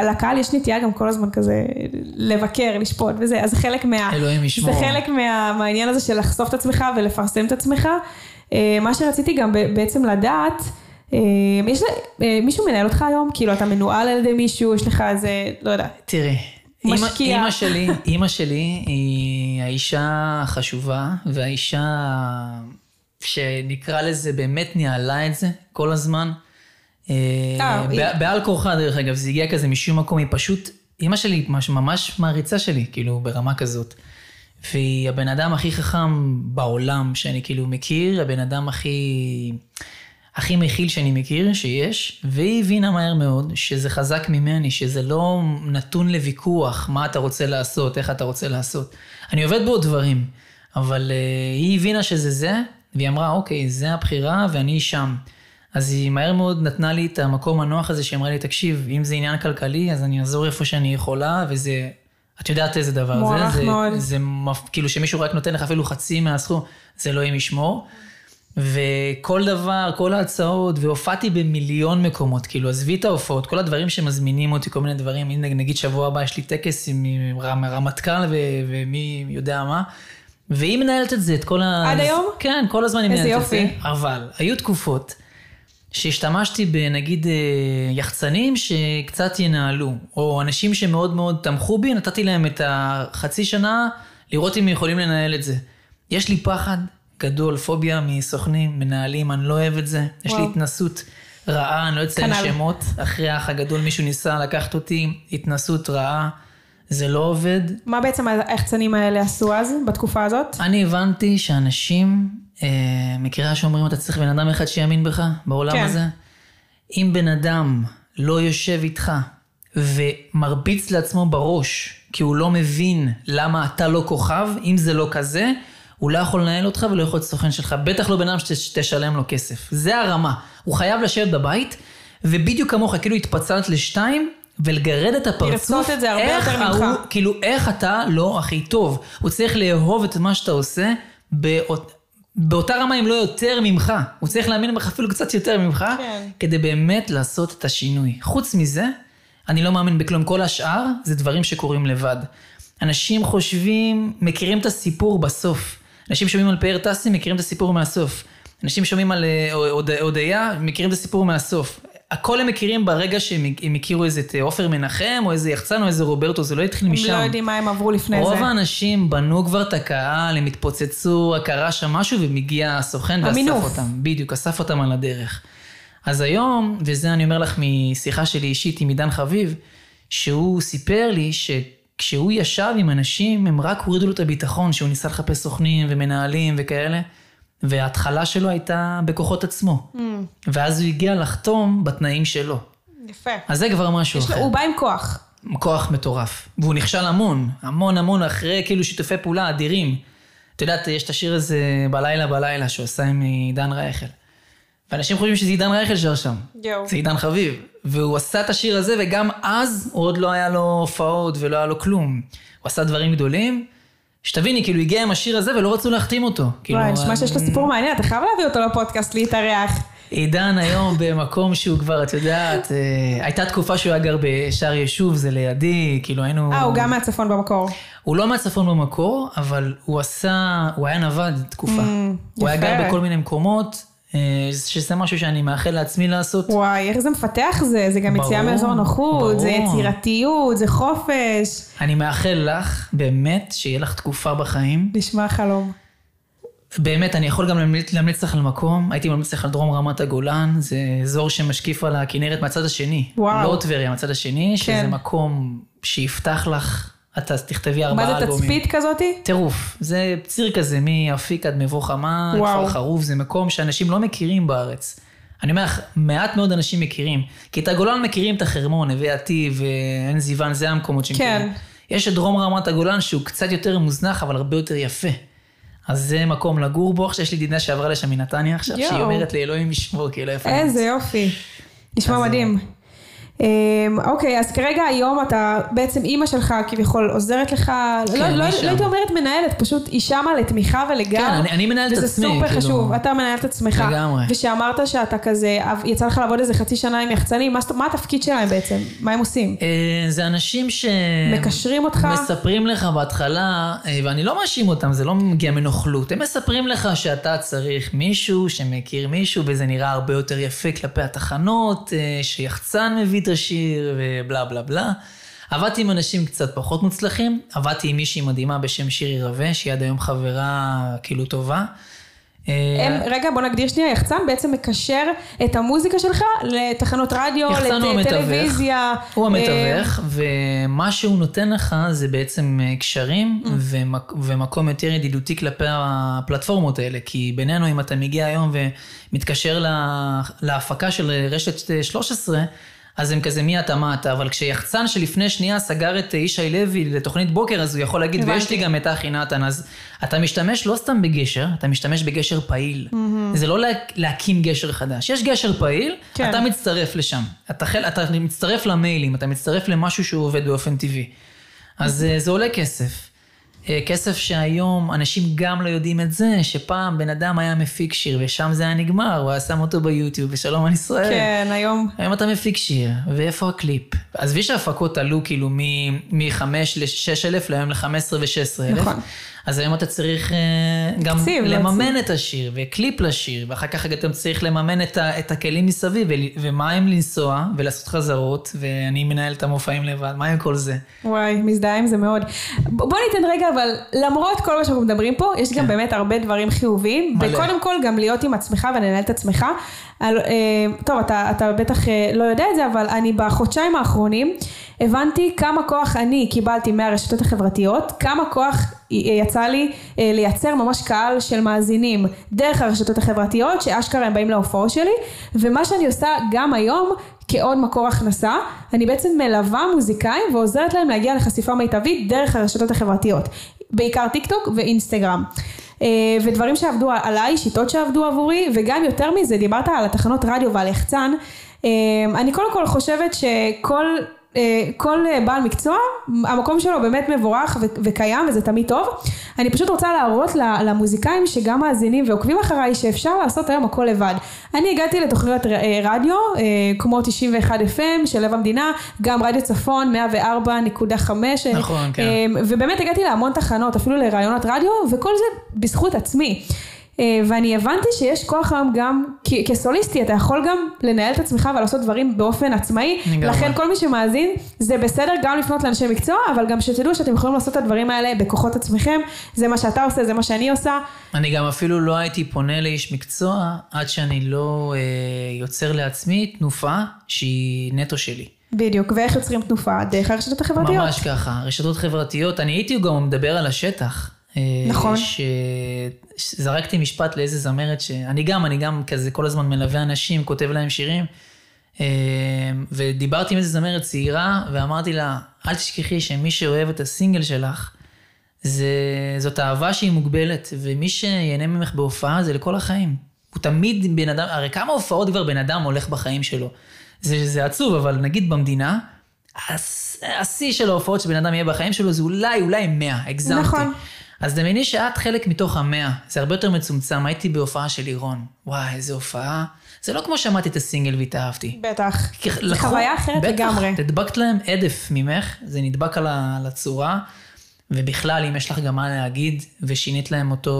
על הקהל יש נטייה גם כל הזמן כזה לבקר, לשפוט וזה, אז זה חלק מה... אלוהים ישמור. זה חלק מה, מהעניין הזה של לחשוף את עצמך ולפרסם את עצמך. אה, מה שרציתי גם בעצם לדעת, אה, יש אה, מישהו מנהל אותך היום? כאילו אתה מנוהל על ידי מישהו, יש לך איזה, לא יודע. תראי. משקיע. אימא שלי, אימא שלי היא האישה החשובה, והאישה שנקרא לזה באמת ניהלה את זה כל הזמן. אה, בעל כורחה דרך אגב, זה הגיע כזה משום מקום, היא פשוט, אימא שלי ממש מעריצה שלי, כאילו ברמה כזאת. והיא הבן אדם הכי חכם בעולם שאני כאילו מכיר, הבן אדם הכי... הכי מכיל שאני מכיר שיש, והיא הבינה מהר מאוד שזה חזק ממני, שזה לא נתון לוויכוח מה אתה רוצה לעשות, איך אתה רוצה לעשות. אני עובד בעוד דברים, אבל uh, היא הבינה שזה זה, והיא אמרה, אוקיי, זה הבחירה ואני שם. אז היא מהר מאוד נתנה לי את המקום הנוח הזה, שהיא אמרה לי, תקשיב, אם זה עניין כלכלי, אז אני אעזור איפה שאני יכולה, וזה, את יודעת איזה דבר זה. זה, מאוד. זה, זה, כאילו שמישהו רק נותן לך אפילו חצי מהסכום, זה אלוהים ישמור. וכל דבר, כל ההצעות, והופעתי במיליון מקומות, כאילו עזבי את ההופעות, כל הדברים שמזמינים אותי, כל מיני דברים, הנה נגיד שבוע הבא יש לי טקס עם רמטכ"ל ומי יודע מה, והיא מנהלת את זה, את כל ה... עד היום? כן, כל הזמן היא מנהלת את זה. אבל היו תקופות שהשתמשתי בנגיד אה, יחצנים שקצת ינהלו, או אנשים שמאוד מאוד תמכו בי, נתתי להם את החצי שנה לראות אם הם יכולים לנהל את זה. יש לי פחד גדול, פוביה מסוכנים, מנהלים, אני לא אוהב את זה. יש לי וואו. התנסות רעה, אני לא אציין כנ"ל. שמות. אחרי האח הגדול מישהו ניסה לקחת אותי, התנסות רעה, זה לא עובד. מה בעצם היחצנים האלה עשו אז, בתקופה הזאת? אני הבנתי שאנשים, אה, מכירה שאומרים אתה צריך בן אדם אחד שיאמין בך בעולם כן. הזה? אם בן אדם לא יושב איתך ומרביץ לעצמו בראש, כי הוא לא מבין למה אתה לא כוכב, אם זה לא כזה, הוא לא יכול לנהל אותך ולא יכול להיות סוכן שלך, בטח לא בן אדם שתשלם לו כסף. זה הרמה. הוא חייב לשבת בבית, ובדיוק כמוך, כאילו התפצלת לשתיים, ולגרד את הפרצוף, את זה הרבה איך יותר ממך. ההוא- כאילו, איך אתה לא הכי טוב? הוא צריך לאהוב את מה שאתה עושה באות, באותה רמה, אם לא יותר ממך. הוא צריך להאמין בך אפילו קצת יותר ממך, כן. כדי באמת לעשות את השינוי. חוץ מזה, אני לא מאמין בכלום. כל השאר זה דברים שקורים לבד. אנשים חושבים, מכירים את הסיפור בסוף. אנשים שומעים על פאר טסי, מכירים את הסיפור מהסוף. אנשים שומעים על אה, הוד- הודיה, מכירים את הסיפור מהסוף. הכל הם מכירים ברגע שהם הם הכירו איזה את עופר מנחם, או איזה יחצן, או איזה רוברטו, זה לא התחיל הם משם. לא יודעים מה הם עברו לפני רוב זה. האנשים בנו כבר את הקהל, הם התפוצצו, קרה שם משהו, ומגיע הסוכן ואסף המינוף. אותם. בדיוק, אסף אותם על הדרך. אז היום, וזה אני אומר לך משיחה שלי אישית עם עידן חביב, שהוא סיפר לי שכשהוא ישב עם אנשים, הם רק הורידו לו את הביטחון, שהוא ניסה לחפש סוכנים ומנהלים וכאלה, וההתחלה שלו הייתה בכוחות עצמו. Mm. ואז הוא הגיע לחתום בתנאים שלו. יפה. אז זה כבר משהו אחר. הוא בא עם כוח. כוח מטורף. והוא נכשל המון, המון המון אחרי כאילו שיתופי פעולה אדירים. את יודעת, יש את השיר הזה בלילה בלילה שהוא עשה עם עידן רייכל. ואנשים חושבים שזה עידן רייכל שר שם. יואו. זה עידן חביב. והוא עשה את השיר הזה, וגם אז הוא עוד לא היה לו הופעות ולא היה לו כלום. הוא עשה דברים גדולים. שתביני, כאילו הגיע עם השיר הזה ולא רצו להחתים אותו. כאילו, וואי, נשמע שיש לו סיפור מעניין, אתה חייב להביא אותו לפודקאסט להתארח. עידן היום במקום שהוא כבר, את יודעת, אה, הייתה תקופה שהוא היה גר בשער יישוב, זה לידי, כאילו היינו... אה, הוא גם מהצפון במקור. הוא לא מהצפון במקור, אבל הוא עשה, הוא היה נווד תקופה. הוא היה יפה. גר בכל מיני מקומות, שזה משהו שאני מאחל לעצמי לעשות. וואי, איך זה מפתח זה, זה גם יציאה מאזור נוחות, זה. יצירתיות, זה חופש. אני מאחל לך, באמת, שיהיה לך תקופה בחיים. נשמע חלום. באמת, אני יכול גם להמליץ, להמליץ לך על מקום, הייתי ממליץ לך על דרום רמת הגולן, זה אזור שמשקיף על הכנרת מהצד השני. וואו. לא טבריה, מהצד השני, שזה כן. מקום שיפתח לך, את תכתבי ארבעה מה זה אלבומים. תצפית כזאתי? טירוף, זה ציר כזה מאפיק עד מבוא חמה. כפר חרוב, זה מקום שאנשים לא מכירים בארץ. אני אומר לך, מעט מאוד אנשים מכירים. כי את הגולן מכירים את החרמון, נווה עתיב, אה, עין זיוון, זה המקומות שמכירים. כן. יש את דרום רמת הגולן שהוא קצת יותר מוזנח, אבל הרבה יותר יפה. אז זה מקום לגור בו. עכשיו יש לי ידידה שעברה לשם מנתניה עכשיו, שהיא יואו. אומרת לי, אלוהים ישמור, כאילו איפה אני איזה יופי. נשמע אז, מדהים. אמ, אוקיי, אז כרגע היום אתה, בעצם אימא שלך כביכול עוזרת לך, לא- לא לא. הייתי אומרת מנהלת, פשוט היא שמה לתמיכה ולגב. כן, אני- אני מנהל את עצמי, וזה סופר כאילו. חשוב, אתה מנהל את עצמך. לגמרי. ושאמרת שאתה כזה, יצא לך לעבוד איזה חצי שנה עם יחצנים, מה מה התפקיד שלהם בעצם? מה הם עושים? אה, זה אנשים ש... מקשרים אותך? מספרים לך בהתחלה, אה, ואני לא מאשים אותם, זה לא מגיע מנוכלות. הם מספרים לך שאתה צריך מישהו שמכיר מישהו, וזה נראה הרבה יותר יפה כלפי התחנות, אה, שיחצן מביא השיר, ובלה בלה בלה. עבדתי עם אנשים קצת פחות מוצלחים, עבדתי עם מישהי מדהימה בשם שירי רווה, שהיא עד היום חברה כאילו טובה. אה, הם, רגע, בוא נגדיר שנייה, יחצן בעצם מקשר את המוזיקה שלך לתחנות רדיו. לטלוויזיה. הוא אה, המתווך, ומה שהוא נותן לך זה בעצם אה, קשרים ומק, ומקום יותר ידידותי כלפי הפלטפורמות האלה. כי בינינו, אם אתה מגיע היום ומתקשר לה, להפקה של רשת 13, אז הם כזה מי אתה מה אתה, אבל כשיחצן שלפני שנייה סגר את ישי לוי לתוכנית בוקר, אז הוא יכול להגיד, הבנתי. ויש לי גם את אחי נתן, אז אתה משתמש לא סתם בגשר, אתה משתמש בגשר פעיל. זה לא לה, להקים גשר חדש. יש גשר פעיל, כן. אתה מצטרף לשם. אתה מצטרף למיילים, אתה מצטרף למשהו שהוא עובד באופן טבעי. אז אה, זה עולה כסף. אה, כסף שהיום אנשים גם לא יודעים את זה, שפעם בן אדם היה מפיק שיר ושם זה היה נגמר, הוא היה שם אותו ביוטיוב ושלום על ישראל. כן, היום. היום אתה מפיק שיר, ואיפה הקליפ? עזבי שההפקות עלו כאילו מ-5 ל-6 אלף, להיום ל-15 ו-16 אלף. נכון. אז היום אתה צריך אה, גם תקציב, לממן להוציא. את השיר, וקליפ לשיר, ואחר כך אתה צריך לממן את, ה, את הכלים מסביב, ומה עם לנסוע, ולעשות חזרות, ואני מנהל את המופעים לבד, מה עם כל זה? וואי, מזדהה עם זה מאוד. בוא ניתן רגע, אבל למרות כל מה שאנחנו מדברים פה, יש גם באמת הרבה דברים חיוביים. כן. מלא. וקודם כל, גם להיות עם עצמך ולנהל את עצמך. על, אה, טוב, אתה, אתה בטח אה, לא יודע את זה, אבל אני בחודשיים האחרונים הבנתי כמה כוח אני קיבלתי מהרשתות החברתיות, כמה כוח י- יצא לי אה, לייצר ממש קהל של מאזינים דרך הרשתות החברתיות, שאשכרה הם באים להופעות שלי, ומה שאני עושה גם היום, כעוד מקור הכנסה, אני בעצם מלווה מוזיקאים ועוזרת להם להגיע לחשיפה מיטבית דרך הרשתות החברתיות, בעיקר טיק טוק ואינסטגרם. אה, ודברים שעבדו עליי, שיטות שעבדו עבורי, וגם יותר מזה, דיברת על התחנות רדיו ועל יחצן. אה, אני קודם כל חושבת שכל כל אה, בעל מקצוע, המקום שלו באמת מבורך וקיים וזה תמיד טוב. אני פשוט רוצה להראות למוזיקאים שגם מאזינים ועוקבים אחריי שאפשר לעשות היום הכל לבד. אני הגעתי לתוכניות אה, רדיו, אה, כמו 91 FM של לב המדינה, גם רדיו צפון 104.5. אה, נכון, כן. אה, ובאמת הגעתי להמון תחנות, אפילו לראיונות רדיו, וכל זה בזכות עצמי. אה, ואני הבנתי שיש כוח היום גם, כסוליסטי, אתה יכול גם לנהל את עצמך ולעשות דברים באופן עצמאי. לכן כל מי שמאזין, זה בסדר גם לפנות לאנשי מקצוע, אבל גם שתדעו שאתם יכולים לעשות את הדברים האלה בכוחות עצמכם. זה מה שאתה עושה, זה מה שאני עושה. אני גם אפילו לא הייתי פונה לאיש מקצוע עד שאני לא אה, יוצר לעצמי תנופה שהיא נטו שלי. בדיוק, ואיך יוצרים תנופה? דרך הרשתות החברתיות. ממש ככה, רשתות חברתיות, אני הייתי גם מדבר על השטח. אה, נכון. ש... שזרקתי משפט לאיזה זמרת שאני גם, אני גם כזה כל הזמן מלווה אנשים, כותב להם שירים. אה, ודיברתי עם איזה זמרת צעירה, ואמרתי לה, אל תשכחי שמי שאוהב את הסינגל שלך, זה, זאת אהבה שהיא מוגבלת, ומי שיהנה ממך בהופעה זה לכל החיים. הוא תמיד בן אדם, הרי כמה הופעות כבר בן אדם הולך בחיים שלו. זה, זה עצוב, אבל נגיד במדינה, השיא של ההופעות שבן אדם יהיה בחיים שלו זה אולי, אולי 100, הגזמתי. נכון. אז דמייני שאת חלק מתוך המאה, זה הרבה יותר מצומצם, הייתי בהופעה של לירון. וואי, איזה הופעה. זה לא כמו שמעתי את הסינגל והתאהבתי. בטח. זו חוויה אחרת לגמרי. בטח, הדבקת להם עדף ממך, זה נדבק על הצורה, ובכלל, אם יש לך גם מה להגיד, ושינית להם אותו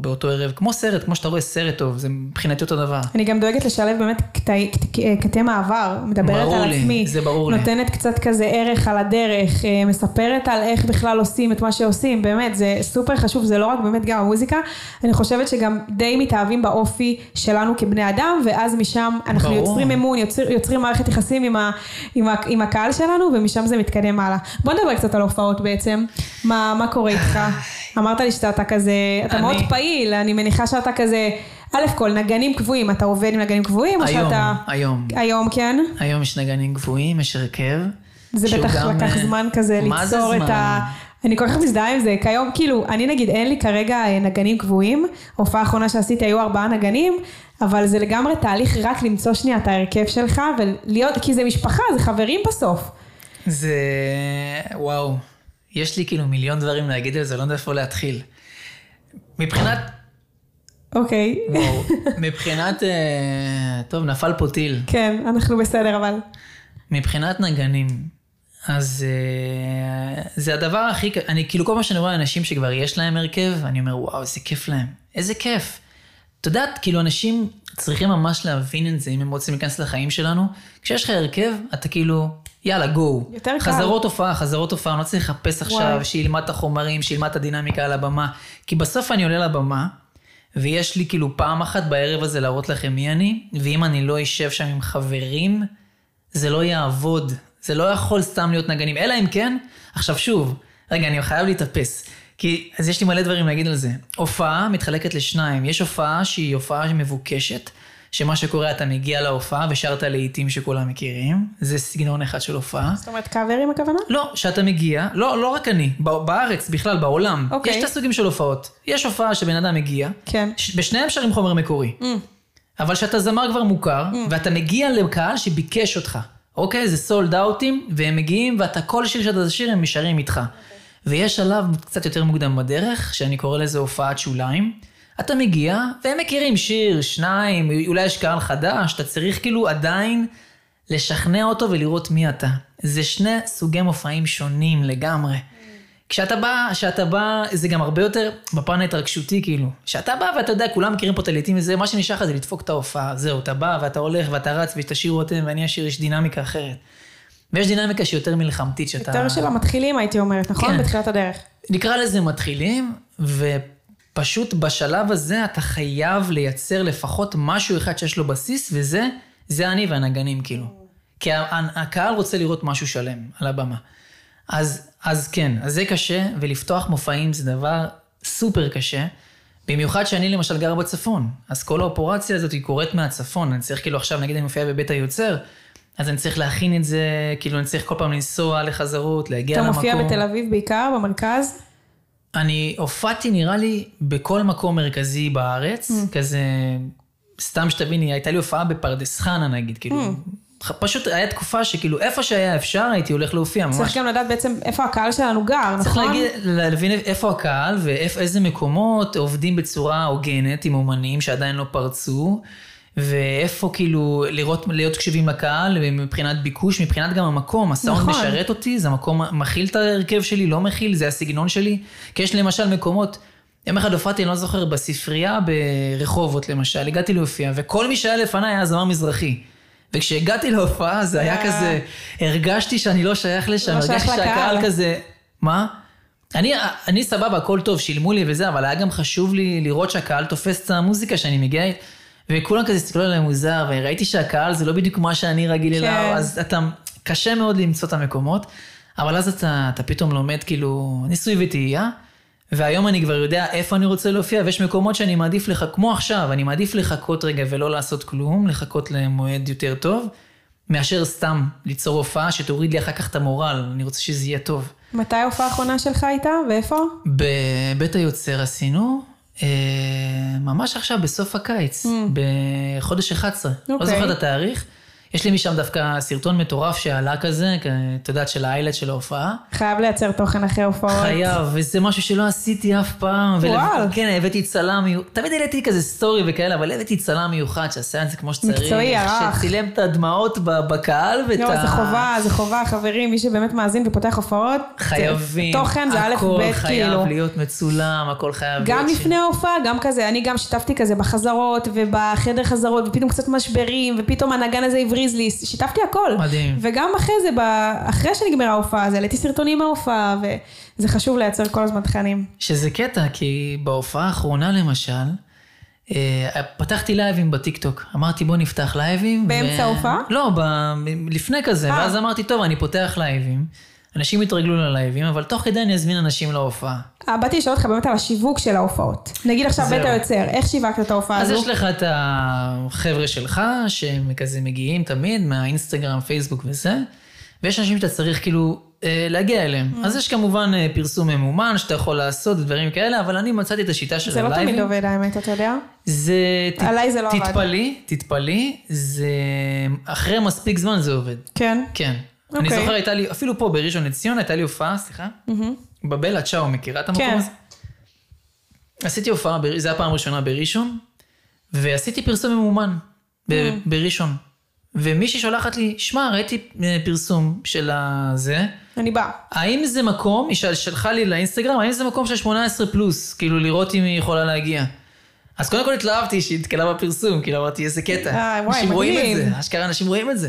באותו ערב, כמו סרט, כמו שאתה רואה סרט טוב, זה מבחינתי אותו דבר. אני גם דואגת לשלב באמת קטעי- קט- קטעי מעבר, מדברת על לי, עצמי, זה ברור לי. נותנת קצת כזה ערך על הדרך, אה, מספרת על איך בכלל עושים את מה שעושים, באמת, זה סופר חשוב, זה לא רק באמת גם המוזיקה, אני חושבת שגם די מתאהבים באופי שלנו כבני אדם, ואז משם אנחנו ברור. יוצרים אמון, יוצר, יוצרים מערכת יחסים עם, ה, עם, ה, עם הקהל שלנו, ומשם זה מתקדם הלאה. בוא נדבר קצת על הופעות בעצם, מה, מה קורה איתך? אמרת לי שאתה כזה, אתה אני- מאוד פעיל, אני מניחה שאתה כזה, א' כל, נגנים קבועים, אתה עובד עם נגנים קבועים, או היום, שאתה... היום. היום כן? היום יש נגנים גבוהים, יש הרכב. זה בטח גם, לקח אה, זמן כזה ליצור את? ה... אני כל כך מזדהה עם זה, כיום כאילו, אני נגיד אין לי כרגע אה, נגנים קבועים, ההופעה האחרונה שעשיתי היו ארבעה נגנים, אבל זה לגמרי תהליך רק למצוא שנייה את ההרכב שלך ולהיות, כי זה משפחה, זה חברים בסוף. זה... וואו. יש לי כאילו מיליון דברים להגיד על זה, לא יודע איפה להתחיל. מבחינת... אוקיי, וואו. מבחינת... אה, טוב, נפל פה טיל. כן, אנחנו בסדר אבל. מבחינת נגנים, אז אה, זה הדבר הכי... אני כאילו כל פעם שאני רואה אנשים שכבר יש להם הרכב, אני אומר, וואו, איזה כיף להם. איזה כיף. את יודעת, כאילו אנשים צריכים ממש להבין את זה, אם הם רוצים להיכנס לחיים שלנו. כשיש לך הרכב, אתה כאילו, יאללה, גו. יותר קל. חזרות הופעה, חזרות הופעה, אני לא צריך לחפש עכשיו, וואי. שילמד את החומרים, שילמד את הדינמיקה על הבמה. כי בסוף אני עולה לבמה, ויש לי כאילו פעם אחת בערב הזה להראות לכם מי אני, ואם אני לא אשב שם עם חברים, זה לא יעבוד. זה לא יכול סתם להיות נגנים, אלא אם כן, עכשיו שוב, רגע, אני חייב להתאפס. כי, אז יש לי מלא דברים להגיד על זה. הופעה מתחלקת לשניים. יש הופעה שהיא הופעה מבוקשת, שמה שקורה, אתה מגיע להופעה ושרת לעיתים שכולם מכירים. זה סגנון אחד של הופעה. זאת אומרת קאברים הכוונה? לא, שאתה מגיע, לא, לא רק אני, בארץ, בכלל, בעולם. אוקיי. יש את הסוגים של הופעות. יש הופעה שבן אדם מגיע, כן. בשניהם שרים חומר מקורי. אבל שאתה זמר כבר מוכר, ואתה מגיע לקהל שביקש אותך. אוקיי? זה סולד אאוטים, והם מגיעים, ואתה כל שיר שאתה תשאיר, הם נשארים איתך. ויש שלב קצת יותר מוקדם בדרך, שאני קורא לזה הופעת שוליים. אתה מגיע, והם מכירים שיר, שניים, אולי יש קהל חדש, אתה צריך כאילו עדיין לשכנע אותו ולראות מי אתה. זה שני סוגי מופעים שונים לגמרי. כשאתה בא, כשאתה בא, זה גם הרבה יותר בפן ההתרגשותי, כאילו. כשאתה בא ואתה יודע, כולם מכירים פה את הלעיתים וזה, מה שנשאר לך זה לדפוק את ההופעה. זהו, אתה בא ואתה הולך ואתה רץ ותשאירו אתם ואני אשאיר, יש דינמיקה אחרת. ויש דינמיקה שהיא יותר מלחמתית, שאתה... יותר של המתחילים הייתי אומרת, נכון? כן. בתחילת הדרך. נקרא לזה מתחילים, ופשוט בשלב הזה אתה חייב לייצר לפחות משהו אחד שיש לו בסיס, וזה, זה אני והנגנים, כאילו. כי הקהל רוצה לראות משהו שלם על הבמה. אז, אז כן, אז זה קשה, ולפתוח מופעים זה דבר סופר קשה. במיוחד שאני למשל גר בצפון, אז כל האופרציה הזאת היא קורית מהצפון, אני צריך כאילו עכשיו, נגיד אני מופיע בבית היוצר, אז אני צריך להכין את זה, כאילו אני צריך כל פעם לנסוע לחזרות, להגיע אתה למקום. מופיע בתל אביב בעיקר, במרכז? אני הופעתי נראה לי בכל מקום מרכזי בארץ, Mm. כזה, סתם שתביני, הייתה לי הופעה בפרדס חנה נגיד, כאילו, Mm. פשוט היה תקופה שכאילו איפה שהיה אפשר הייתי הולך להופיע, ממש. צריך גם לדעת בעצם איפה הקהל שלנו גר, צריך נכון? להגיד, להבין איפה הקהל ואיזה מקומות עובדים בצורה הוגנת עם אומנים שעדיין לא פרצו, ואיפה כאילו לראות, להיות קשיבים לקהל מבחינת ביקוש, מבחינת גם המקום, הסאונד נכון. משרת אותי, זה המקום מכיל את ההרכב שלי, לא מכיל, זה הסגנון שלי, כי יש למשל מקומות, יום אחד הופעתי, אני לא זוכר, בספרייה ברחובות למשל, הגעתי להופיע, וכל מי שהיה לפניי היה זמר מזרחי. וכשהגעתי להופעה זה היה אה. כזה, הרגשתי שאני לא שייך לשם, לא שייך הרגשתי שהקהל לקהל. כזה, מה? אני, אני סבבה, הכל טוב, שילמו לי וזה, אבל היה גם חשוב לי לראות שהקהל תופס את המוזיקה שאני מגיע, וכולם כזה הסתכלו עליי מוזר, וראיתי שהקהל זה לא בדיוק מה שאני רגיל כן. אליו, אז אתה, קשה מאוד למצוא את המקומות, אבל אז אתה, אתה פתאום לומד כאילו ניסוי וטעייה, והיום אני כבר יודע איפה אני רוצה להופיע, ויש מקומות שאני מעדיף לך, כמו עכשיו, אני מעדיף לחכות רגע ולא לעשות כלום, לחכות למועד יותר טוב, מאשר סתם ליצור הופעה שתוריד לי אחר כך את המורל, אני רוצה שזה יהיה טוב. מתי ההופעה האחרונה שלך הייתה ואיפה? בבית היוצר עשינו, ממש עכשיו בסוף הקיץ, בחודש 11, לא אוקיי. זוכר את התאריך. יש לי משם דווקא סרטון מטורף שעלה כזה, את יודעת, של האיילת של ההופעה. חייב לייצר תוכן אחרי הופעות. חייב, וזה משהו שלא עשיתי אף פעם. וואו. כן, הבאתי צלם מיוחד, תמיד העליתי כזה סטורי וכאלה, אבל הבאתי צלם מיוחד שעשה את זה כמו שצריך. מקצועי, ערך. שצילם את הדמעות בקהל ואת לא, ה... זה חובה, זה חובה, חברים, מי שבאמת מאזין ופותח הופעות, חייבים. תוכן זה א' הכל ב', חייב כאילו. להיות מצולם, הכל חייב גם להיות... לפני ההופעה, גם כזה, אני גם שיתפתי כזה בחזרות ובחדר חזרות, ופתאום קצת משברים, ופתאום הנגן הזה הבריז לי, שיתפתי הכל. מדהים. וגם אחרי זה, אחרי שנגמרה ההופעה, אז העליתי סרטונים מההופעה, וזה חשוב לייצר כל הזמן תכנים. שזה קטע, כי בהופעה האחרונה למשל, אה, פתחתי לייבים בטיקטוק. אמרתי בוא נפתח לייבים. באמצע ההופעה? לא, ב... לפני כזה. אה. ואז אמרתי, טוב, אני פותח לייבים. אנשים יתרגלו ללייבים, אבל תוך כדי אני אזמין אנשים להופעה. אה, באתי לשאול אותך באמת על השיווק של ההופעות. נגיד עכשיו. בית היוצר, איך שיווקת את ההופעה אז הזו? יש לך את החבר'ה שלך, שהם כזה מגיעים תמיד מהאינסטגרם, פייסבוק וזה, ויש אנשים שאתה צריך כאילו אה, להגיע אליהם. Mm. אז יש כמובן אה, פרסום ממומן שאתה יכול לעשות ודברים כאלה, אבל אני מצאתי את השיטה של זה לא הלייבים. תמיד עובד האמת, אתה יודע? זה... עליי זה לא עבד. תתפלאי, תתפלאי, זה... אחרי מספיק זמן זה עובד. כן. כן. אני אוקיי. זוכר, הייתה לי, אפילו פה בראשון לציון, הייתה לי הופעה, סליחה, בבלה צ'או, מכירה את המקום כן. הזה? עשיתי הופעה, זה היה פעם ראשונה בראשון, ועשיתי פרסום ממומן ב- Mm. בראשון. ומישהי שולחת לי, שמע, ראיתי אה, פרסום של הזה, אני באה. האם זה מקום, היא של- שלחה לי לאינסטגרם, האם זה מקום של 18 פלוס, כאילו לראות אם היא יכולה להגיע. אז קודם כל התלהבתי שהיא נתקלה בפרסום, כאילו אמרתי איזה קטע. אה, וואי, אנשים רואים מדהים. את זה, אשכרה אנשים רואים את זה.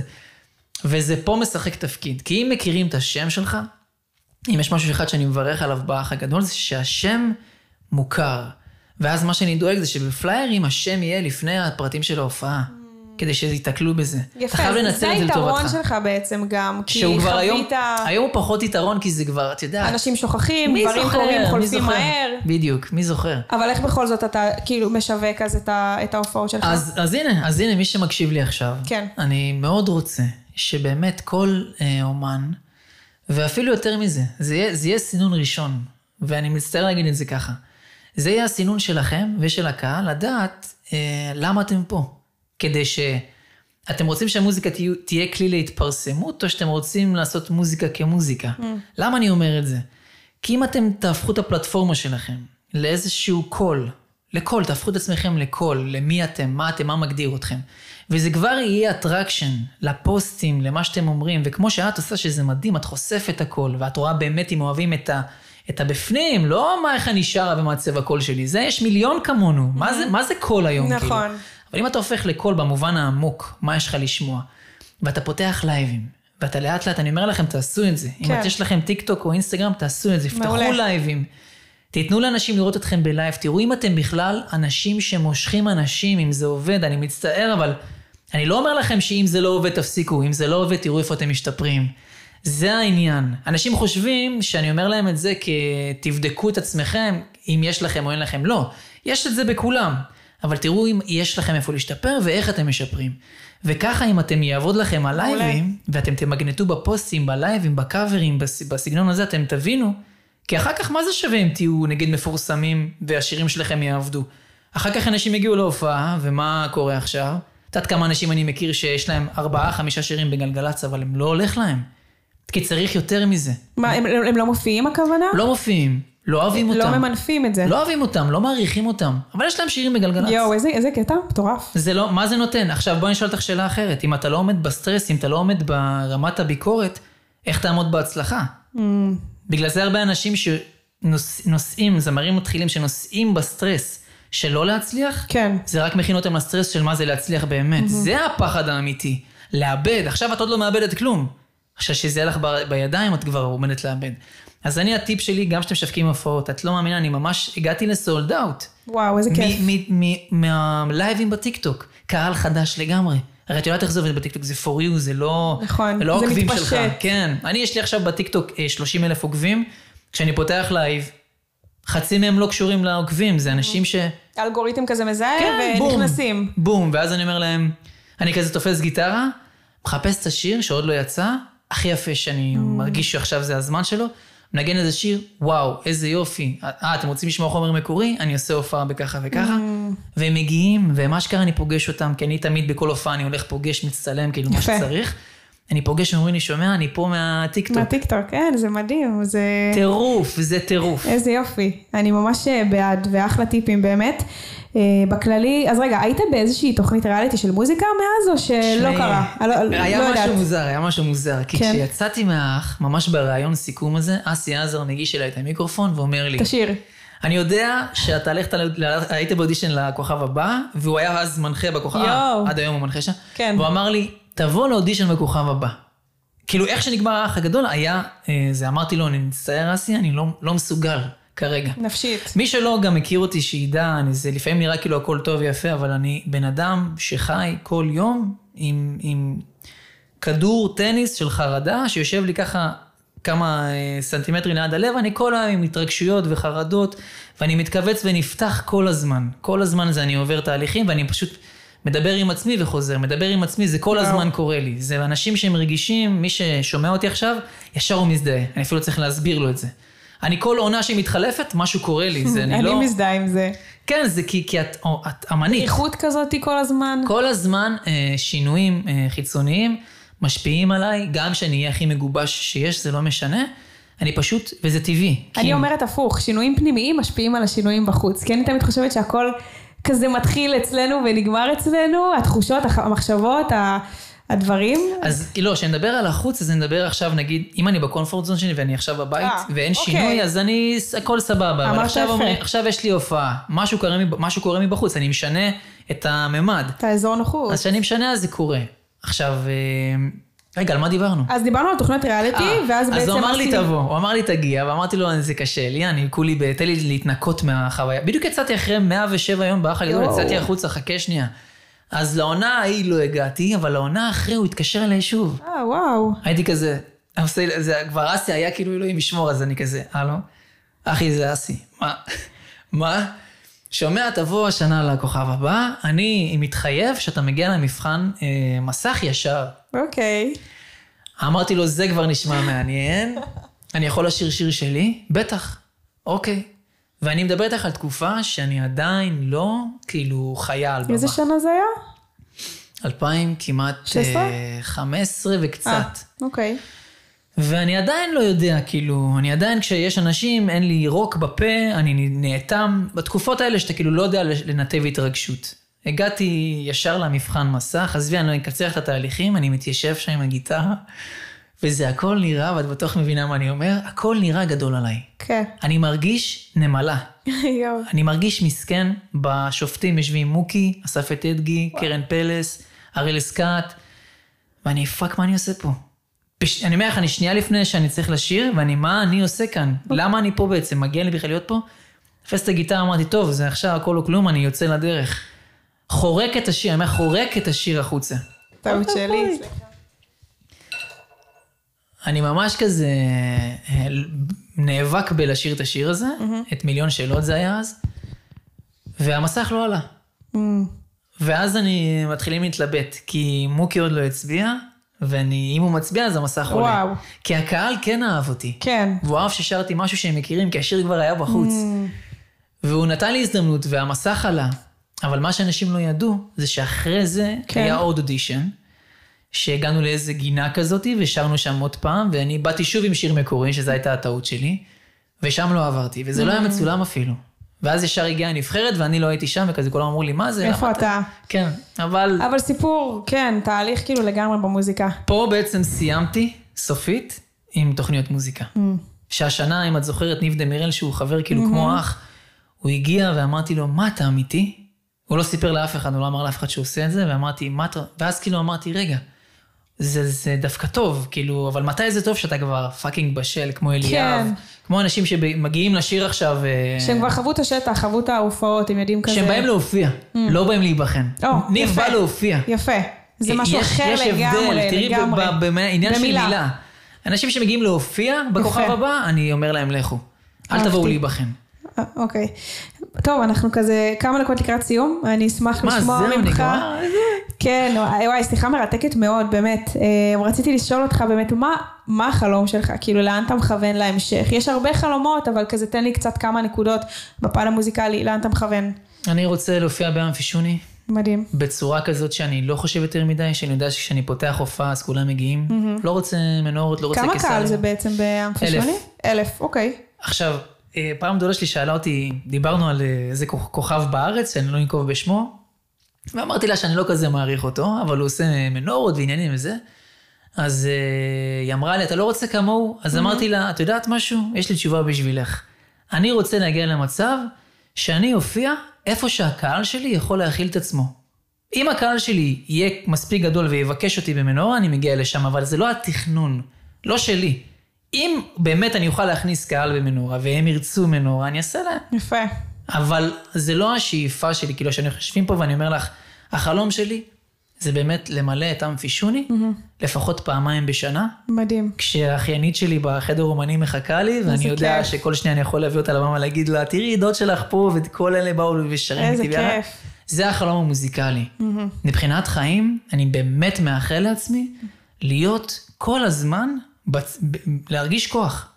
וזה פה משחק תפקיד, כי אם מכירים את השם שלך, אם יש משהו אחד שאני מברך עליו באח הגדול, זה שהשם מוכר. ואז מה שאני דואג זה שבפליירים השם יהיה לפני הפרטים של ההופעה, כדי שיתקלו בזה. אתה יפה, חייב זה לנצל את זה לטובתך. היתרון שלך בעצם גם, כי כבר היום, חווית, היום הוא פחות יתרון, כי זה כבר, את יודעת, אנשים שוכחים, דברים? קורים, חולפים? מהר. בדיוק, מי זוכר? אבל איך בכל זאת אתה כאילו משווק אז את ה- את ההופעות שלך? אז, אז הנה, אז הנה, מי שמקשיב לי עכשיו, כן. אני מאוד רוצה שבאמת כל אה, אומן, ואפילו יותר מזה, זה יהיה, זה יהיה סינון ראשון, ואני מצטער להגיד את זה ככה. זה יהיה הסינון שלכם ושל הקהל, לדעת אה, למה אתם פה. כדי ש... אתם רוצים שהמוזיקה תהיה, תהיה כלי להתפרסמות, או שאתם רוצים לעשות מוזיקה כמוזיקה? Mm. למה אני אומר את זה? כי אם אתם תהפכו את הפלטפורמה שלכם לאיזשהו קול, לקול, תהפכו את עצמכם לקול, למי אתם, מה אתם, מה מגדיר אתכם. וזה כבר יהיה אטרקשן לפוסטים, למה שאתם אומרים, וכמו שאת עושה שזה מדהים, את חושפת הכל, ואת רואה באמת אם אוהבים את, ה, את הבפנים, לא מה איך אני שרה ומה צבע הקול שלי, זה יש מיליון כמונו, מה זה, מה זה קול היום? נכון. כאילו? אבל אם אתה הופך לקול במובן העמוק, מה יש לך לשמוע, ואתה פותח לייבים, ואתה לאט לאט, אני אומר לכם, תעשו את זה. כן. אם יש לכם טיק טוק או אינסטגרם, תעשו את זה. פתחו לייבים. תיתנו לאנשים לראות אתכם בלייב, תראו אם אתם בכלל אנשים שמושכים אנשים, אם זה עובד, אני מצטער, אבל אני לא אומר לכם שאם זה לא עובד, תפסיקו, אם זה לא עובד, תראו איפה אתם משתפרים. זה העניין. אנשים חושבים שאני אומר להם את זה כתבדקו את עצמכם, אם יש לכם או אין לכם. לא, יש את זה בכולם. אבל תראו אם יש לכם איפה להשתפר ואיך אתם משפרים. וככה אם אתם יעבוד לכם הלייבים, ואתם תמגנטו בפוסטים, בלייבים, בקאברים, בס- בסגנון הזה, אתם תבינו, כי אחר כך מה זה שווה אם תהיו נגיד מפורסמים והשירים שלכם יעבדו? אחר כך אנשים יגיעו להופעה, ומה קורה עכשיו? את יודעת כמה אנשים אני מכיר שיש להם ארבעה, חמישה שירים בגלגלצ, אבל הם לא הולך להם. כי צריך יותר מזה. מה, הם, הם לא מופיעים הכוונה? לא מופיעים, לא אוהבים אותם. לא ממנפים את זה. לא אוהבים אותם, לא מעריכים אותם, אבל יש להם שירים בגלגלצ. יואו, איזה, איזה קטע מטורף. זה לא, מה זה נותן? עכשיו בואי נשאל אותך שאלה אחרת. אם אתה לא עומד בסטרס, אם אתה לא עומד ברמת הביקורת, איך תעמוד בהצלחה? Mm, בגלל זה הרבה אנשים שנוסעים, זמרים מתחילים שנוסעים בסטרס של לא להצליח, כן. זה רק מכין אותם לסטרס של מה זה להצליח באמת. זה הפחד האמיתי. לאבד. עכשיו את עוד לא מאבדת כלום. עכשיו שזה יהיה לך ב- בידיים, את כבר עומדת לאבד. אז אני, הטיפ שלי, גם כשאתם משווקים הופעות, את לא מאמינה, אני ממש הגעתי ל sold out. וואו, איזה כיף. מהלייבים בטיקטוק, קהל חדש לגמרי. הרי את יודעת איך זה עובד בטיקטוק, זה for you, זה לא, נכון, זה לא זה עוקבים מתפשט. שלך. כן, אני יש לי עכשיו בטיקטוק אה, 30 אלף עוקבים, כשאני פותח לייב, חצי מהם לא קשורים לעוקבים, זה אנשים ש... האלגוריתם כזה מזהה כן, בום, ונכנסים. בום, ואז אני אומר להם, אני כזה תופס גיטרה, מחפש את השיר שעוד לא יצא, הכי יפה שאני מרגיש שעכשיו זה הזמן שלו, מנגן איזה שיר, וואו, איזה יופי. אה, אתם רוצים לשמוע חומר מקורי? אני עושה הופעה בככה וככה. והם מגיעים, ומה שקרה, אני פוגש אותם, כי אני תמיד בכל הופעה, אני הולך פוגש, מצטלם, כאילו מה. שצריך. אני פוגש, אומרים לי, שומע, אני פה מהטיקטוק. מהטיקטוק, כן, זה מדהים, זה... טירוף, זה טירוף. איזה יופי. אני ממש אה, בעד, ואחלה טיפים באמת. אה, בכללי, אז רגע, היית באיזושהי תוכנית ריאליטי של מוזיקה מאז, או שלא תשמעי, קרה? אני לא, לא היה יודעת. משהו מוזר, היה משהו מוזר. כי כן. כשיצאתי מהאח, ממש בריאיון סיכום הזה, אסי עזר מגיש אליי את המיקרופון ואומר לי, תשאיר. אני יודע שאתה הלכת, היית באודישן לכוכב הבא, והוא היה אז מנחה בכוכב. עד היום הוא מנחה שם, כן. והוא אמר לי, תבוא לאודישן בכוכב הבא. כאילו, איך שנגמר האח הגדול, היה, אה, זה אמרתי לו, אני מצטער אסי, אני לא, לא מסוגל כרגע. נפשית. מי שלא גם מכיר אותי, שידע, אני, זה לפעמים נראה כאילו הכל טוב ויפה, אבל אני בן אדם שחי כל יום עם, עם כדור טניס של חרדה, שיושב לי ככה כמה אה, סנטימטרים ליד הלב, אני כל היום עם התרגשויות וחרדות, ואני מתכווץ ונפתח כל הזמן. כל הזמן זה אני עובר תהליכים, ואני פשוט מדבר עם עצמי וחוזר, מדבר עם עצמי, זה כל וואו. הזמן קורה לי. זה אנשים שהם רגישים, מי ששומע אותי עכשיו, ישר הוא מזדהה. אני אפילו לא צריך להסביר לו את זה. אני כל עונה שהיא מתחלפת, משהו קורה לי, זה אני אני לא... מזדהה עם זה. כן, זה כי, כי את, או, את אמנית. איכות כזאת כל הזמן. כל הזמן אה, שינויים אה, חיצוניים משפיעים עליי, גם שאני אהיה הכי מגובש שיש, זה לא משנה. אני פשוט, וזה טבעי. אני כי- אומרת הפוך, שינויים פנימיים משפיעים על השינויים בחוץ. כי אני תמיד חושבת שהכל כזה מתחיל אצלנו ונגמר אצלנו, התחושות, המחשבות, הדברים. אז לא, כשנדבר על החוץ, אז נדבר עכשיו, נגיד, אם אני בקומפורט זון שלי ואני עכשיו בבית, אה, ואין אוקיי. שינוי, אז אני, הכל סבבה. אבל עכשיו. אומרים, עכשיו יש לי הופעה, משהו קורה, משהו קורה מבחוץ, אני משנה את הממד. את האזור נוחות. אז כשאני משנה, אז זה קורה. עכשיו, אה, רגע, על מה דיברנו? אז דיברנו על תוכנית ריאליטי, אה, ואז בעצם... אז הוא אמר לי תבוא, הוא אמר לי תגיע, ואמרתי לו זה קשה לי, אני כולי, תן לי להתנקות מהחוויה. בדיוק יצאתי אחרי 107 יום באח הגדול. יצאתי החוצה, חכה שנייה. אז לעונה ההיא לא הגעתי, אבל לעונה אחרי הוא התקשר אליי שוב. אה, וואו. הייתי כזה, זה כבר אסי היה כאילו אלוהים ישמור, אז אני כזה, הלו? אחי זה אסי, מה? מה? שומע, תבוא השנה לכוכב הבא, אני מתחייב שאתה מגיע למבחן אה, מסך ישר. אוקיי. אמרתי לו, זה כבר נשמע מעניין, אני יכול לשיר שיר שלי? בטח, אוקיי. ואני מדבר איתך על תקופה שאני עדיין לא, כאילו, חיה על במה. איזה שנה זה היה? 2000 כמעט 16? אה, 15 וקצת. אה, אוקיי. ואני עדיין לא יודע, כאילו, אני עדיין כשיש אנשים, אין לי רוק בפה, אני נאטם, בתקופות האלה שאתה כאילו לא יודע לנתב התרגשות. הגעתי ישר למבחן מסך, עזבי, אני לא אקצר את התהליכים, אני מתיישב שם עם הגיטרה, וזה הכל נראה, ואת בטוח מבינה מה אני אומר, הכל נראה גדול עליי. כן. אני מרגיש נמלה. אני מרגיש מסכן, בשופטים יושבים מוקי, אסף אמדורסקי, קרן פלס, הראל סקעת, ואני, fuck, מה אני עושה פה? בש... אני אומר לך, אני שנייה לפני שאני צריך לשיר, ואני, מה אני עושה כאן? למה אני פה בעצם? מגיע לי בכלל להיות פה? תופס את הגיטרה, אמרתי, טוב, זה עכשיו הכל או כלום, אני יוצא לדרך. זורק את השיר, אני אומר, זורק את השיר החוצה. טעות שלי. אני ממש כזה אה, נאבק בלשיר את השיר הזה, את מיליון שאלות זה היה אז, והמסך לא עלה. Mm, ואז אני מתחילים להתלבט, כי מוקי עוד לא הצביע, ואני, אם הוא מצביע אז המסך עולה. וואו. כי הקהל כן אהב אותי. כן. והוא אהב ששרתי משהו שהם מכירים, כי השיר כבר היה בחוץ. Mm. והוא נתן לי הזדמנות, והמסך עלה. אבל מה שאנשים לא ידעו, זה שאחרי זה כן. היה עוד אודישן, שהגענו לאיזה גינה כזאת, ושרנו שם עוד פעם, ואני באתי שוב עם שיר מקורי, שזו הייתה הטעות שלי, ושם לא עברתי, וזה Mm. לא היה מצולם אפילו. ואז ישר הגיעה הנבחרת, ואני לא הייתי שם, וכזה כולם אמרו לי, מה זה? איפה אתה? כן, אבל אבל סיפור, כן, תהליך כאילו לגמרי במוזיקה. פה בעצם סיימתי, סופית, עם תוכניות מוזיקה. Mm. שהשנה, אם את זוכרת, ניב דמירל, שהוא חבר כאילו כמו אח, הוא הגיע ואמרתי לו, מה אתה אמיתי? הוא לא סיפר לאף אחד, הוא לא אמר לאף אחד שהוא עושה את זה, ואמרתי, מה אתה... ואז כאילו אמרתי, רגע, זה, זה דווקא טוב, כאילו, אבל מתי זה טוב שאתה כבר fucking בשל, כמו אליאב, כן. כמו אנשים שמגיעים לשיר עכשיו, אה, שהם כבר חוו את השטח, חוו את ההופעות, הם יודעים כזה. שהם באים להופיע, לא באים להיבחן. או, ניב. בא להופיע. יפה. זה משהו יש, אחר יש לגמרי, הבדל, תראי לגמרי. בעניין של. מילה. אנשים שמגיעים להופיע בכוכב. הבא, אני אומר להם לכו. אל. תבואו להיבחן. אה, אוקיי. טוב, אנחנו כזה כמה דקות לקראת סיום, אני אשמח מה, לשמוע זהו, ממך. נגמר? כן, וואי, וואי, שיחה מרתקת מאוד, באמת. אה, רציתי לשאול אותך באמת, מה, מה החלום שלך? כאילו, לאן אתה מכוון להמשך? יש הרבה חלומות, אבל כזה תן לי קצת כמה נקודות בפן המוזיקלי, לאן אתה מכוון? אני רוצה להופיע באמפי שוני, מדהים. בצורה כזאת שאני לא חושב יותר מדי, שאני יודע שכשאני פותח הופעה אז כולם מגיעים. לא רוצה מנורות, לא רוצה כמה קיסר. קהל זה בעצם באמפי אלף. שוני? אלף, אוקיי. עכשיו, פעם דודה שלי שאלה אותי, דיברנו על אה, איזה כוכ- כוכב בארץ, שאני לא אנקוב בשמו, ואמרתי לה שאני לא כזה מעריך אותו, אבל הוא עושה מנורות ועניינים וזה. אז אה, היא אמרה לי, אתה לא רוצה כמוהו? אז אמרתי לה, את יודעת משהו? יש לי תשובה בשבילך. אני רוצה להגיע למצב שאני אופיע איפה שהקהל שלי יכול להכיל את עצמו. אם הקהל שלי יהיה מספיק גדול ויבקש אותי במנורה, אני מגיע לשם, אבל זה לא התכנון, לא שלי. אם באמת אני אוכל להכניס קהל במנורה, והם ירצו מנורה, אני אעשה להם. יפה. אבל זה לא השאיפה שלי, כאילו, שאני יושבים פה ואני אומר לך, החלום שלי זה באמת למלא את אמפי שוני, לפחות פעמיים בשנה, מדהים. כשהאחיינית שלי בחדר אומנים מחכה לי, ואני איזה יודע כיף. שכל שניה אני יכול להביא אותה לבמה להגיד לה, תראי, דוד שלך פה, וכל אלה באו ושרים איזה איתי ביחד. כיף. זה החלום המוזיקלי. מבחינת חיים, אני באמת מאחל לעצמי להיות כל הזמן, בצ... ב... להרגיש כוח.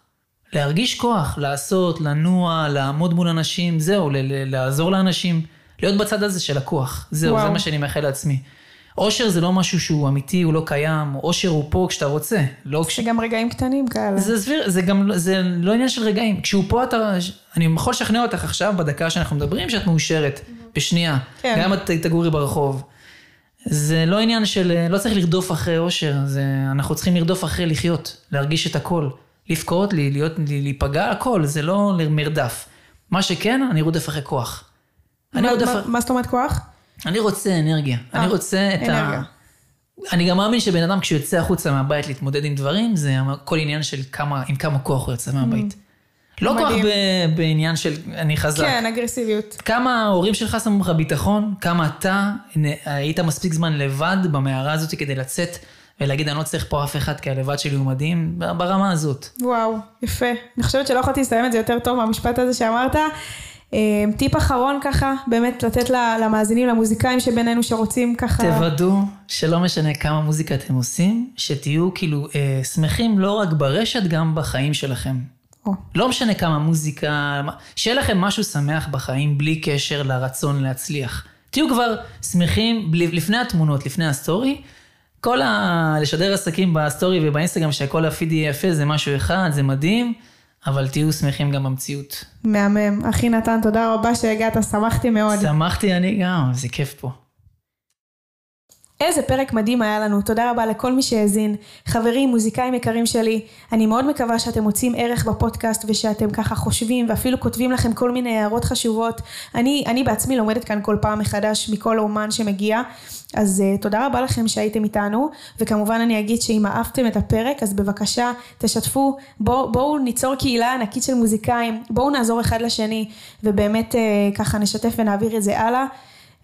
להרגיש כוח, לעשות, לנוע, לעמוד מול אנשים, זהו, ל- ל- לעזור לאנשים, להיות בצד הזה של הכוח. זהו, וואו. זה מה שאני מאחל לעצמי. אושר זה לא משהו שהוא אמיתי, הוא לא קיים, אושר הוא פה כשאתה רוצה, לא כש... זה גם רגעים קטנים כאלה. זה סביר, זה גם, לא- זה לא עניין של רגעים. כשהוא פה אתה, אני יכול לשכנע אותך עכשיו, בדקה שאנחנו מדברים, שאת מאושרת, בשנייה. כן. גם אם את תגורי ברחוב. זה לא עניין של, לא צריך לרדוף אחרי אושר, זה, אנחנו צריכים לרדוף אחרי לחיות, להרגיש את הכל. לבכות, להיות, להיפגע, הכל, זה לא מרדף. מה שכן, אני רודף אחרי כוח. אני מה- רודף, מה- מה זאת אומרת כוח? אני רוצה אנרגיה. אני אה, רוצה את ה... אנרגיה. אני גם מאמין שבן אדם כשהוא יוצא החוצה מהבית להתמודד עם דברים, זה הכל עניין של כמה, עם כמה כוח הוא יוצא מהבית. לא. מדהים. ב- בעניין של אני חזק. כן, אגרסיביות. כמה ההורים שלך שמו לך ביטחון, כמה אתה היית מספיק זמן לבד במערה הזאת כדי לצאת ולהגיד, אני לא צריך פה אף אחד כי הלבד שלי הוא מדהים, ברמה הזאת. וואו, יפה. אני חושבת שלא יכולתי לסיים את זה יותר טוב מהמשפט הזה שאמרת. אה, טיפ אחרון ככה, באמת לתת למאזינים, למוזיקאים שבינינו שרוצים ככה... תוודאו שלא משנה כמה מוזיקה אתם עושים, שתהיו כאילו אה, שמחים לא רק ברשת, גם בחיים שלכם. או, לא משנה כמה מוזיקה, שיהיה לכם משהו שמח בחיים בלי קשר לרצון להצליח. תהיו כבר שמחים בלי, לפני התמונות, לפני הסטורי. כל ה... לשדר עסקים בסטורי ובאינסטגרם שהכל הפיד יהיה יפה זה משהו אחד, זה מדהים, אבל תהיו שמחים גם במציאות. מהמם. אחי נתן, תודה רבה שהגעת, שמחתי מאוד. שמחתי אני גם, זה כיף פה. איזה פרק מדהים היה לנו, תודה רבה לכל מי שהאזין. חברים, מוזיקאים יקרים שלי, אני מאוד מקווה שאתם מוצאים ערך בפודקאסט ושאתם ככה חושבים ואפילו כותבים לכם כל מיני הערות חשובות. אני, אני בעצמי לומדת כאן כל פעם מחדש מכל אומן שמגיע, אז uh, תודה רבה לכם שהייתם איתנו, וכמובן אני אגיד שאם אהבתם את הפרק, אז בבקשה תשתפו, בואו בוא ניצור קהילה ענקית של מוזיקאים, בואו נעזור אחד לשני, ובאמת uh, ככה נשתף ונעביר את זה הלאה.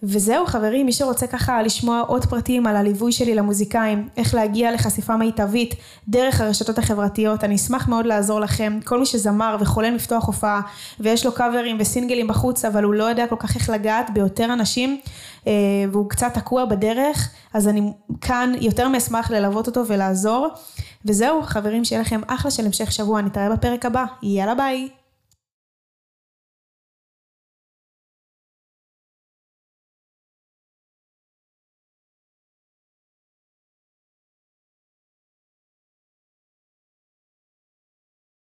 וזהו חברים, מי שרוצה ככה לשמוע עוד פרטים על הליווי שלי למוזיקאים, איך להגיע לחשיפה מיטבית דרך הרשתות החברתיות, אני אשמח מאוד לעזור לכם. כל מי שזמר וחולם לפתוח הופעה ויש לו קאברים וסינגלים בחוץ, אבל הוא לא יודע כל כך איך לגעת ביותר אנשים אה, והוא קצת תקוע בדרך, אז אני כאן יותר מאשמח ללוות אותו ולעזור. וזהו חברים, שיהיה לכם אחלה של המשך שבוע, נתראה בפרק הבא, יאללה ביי.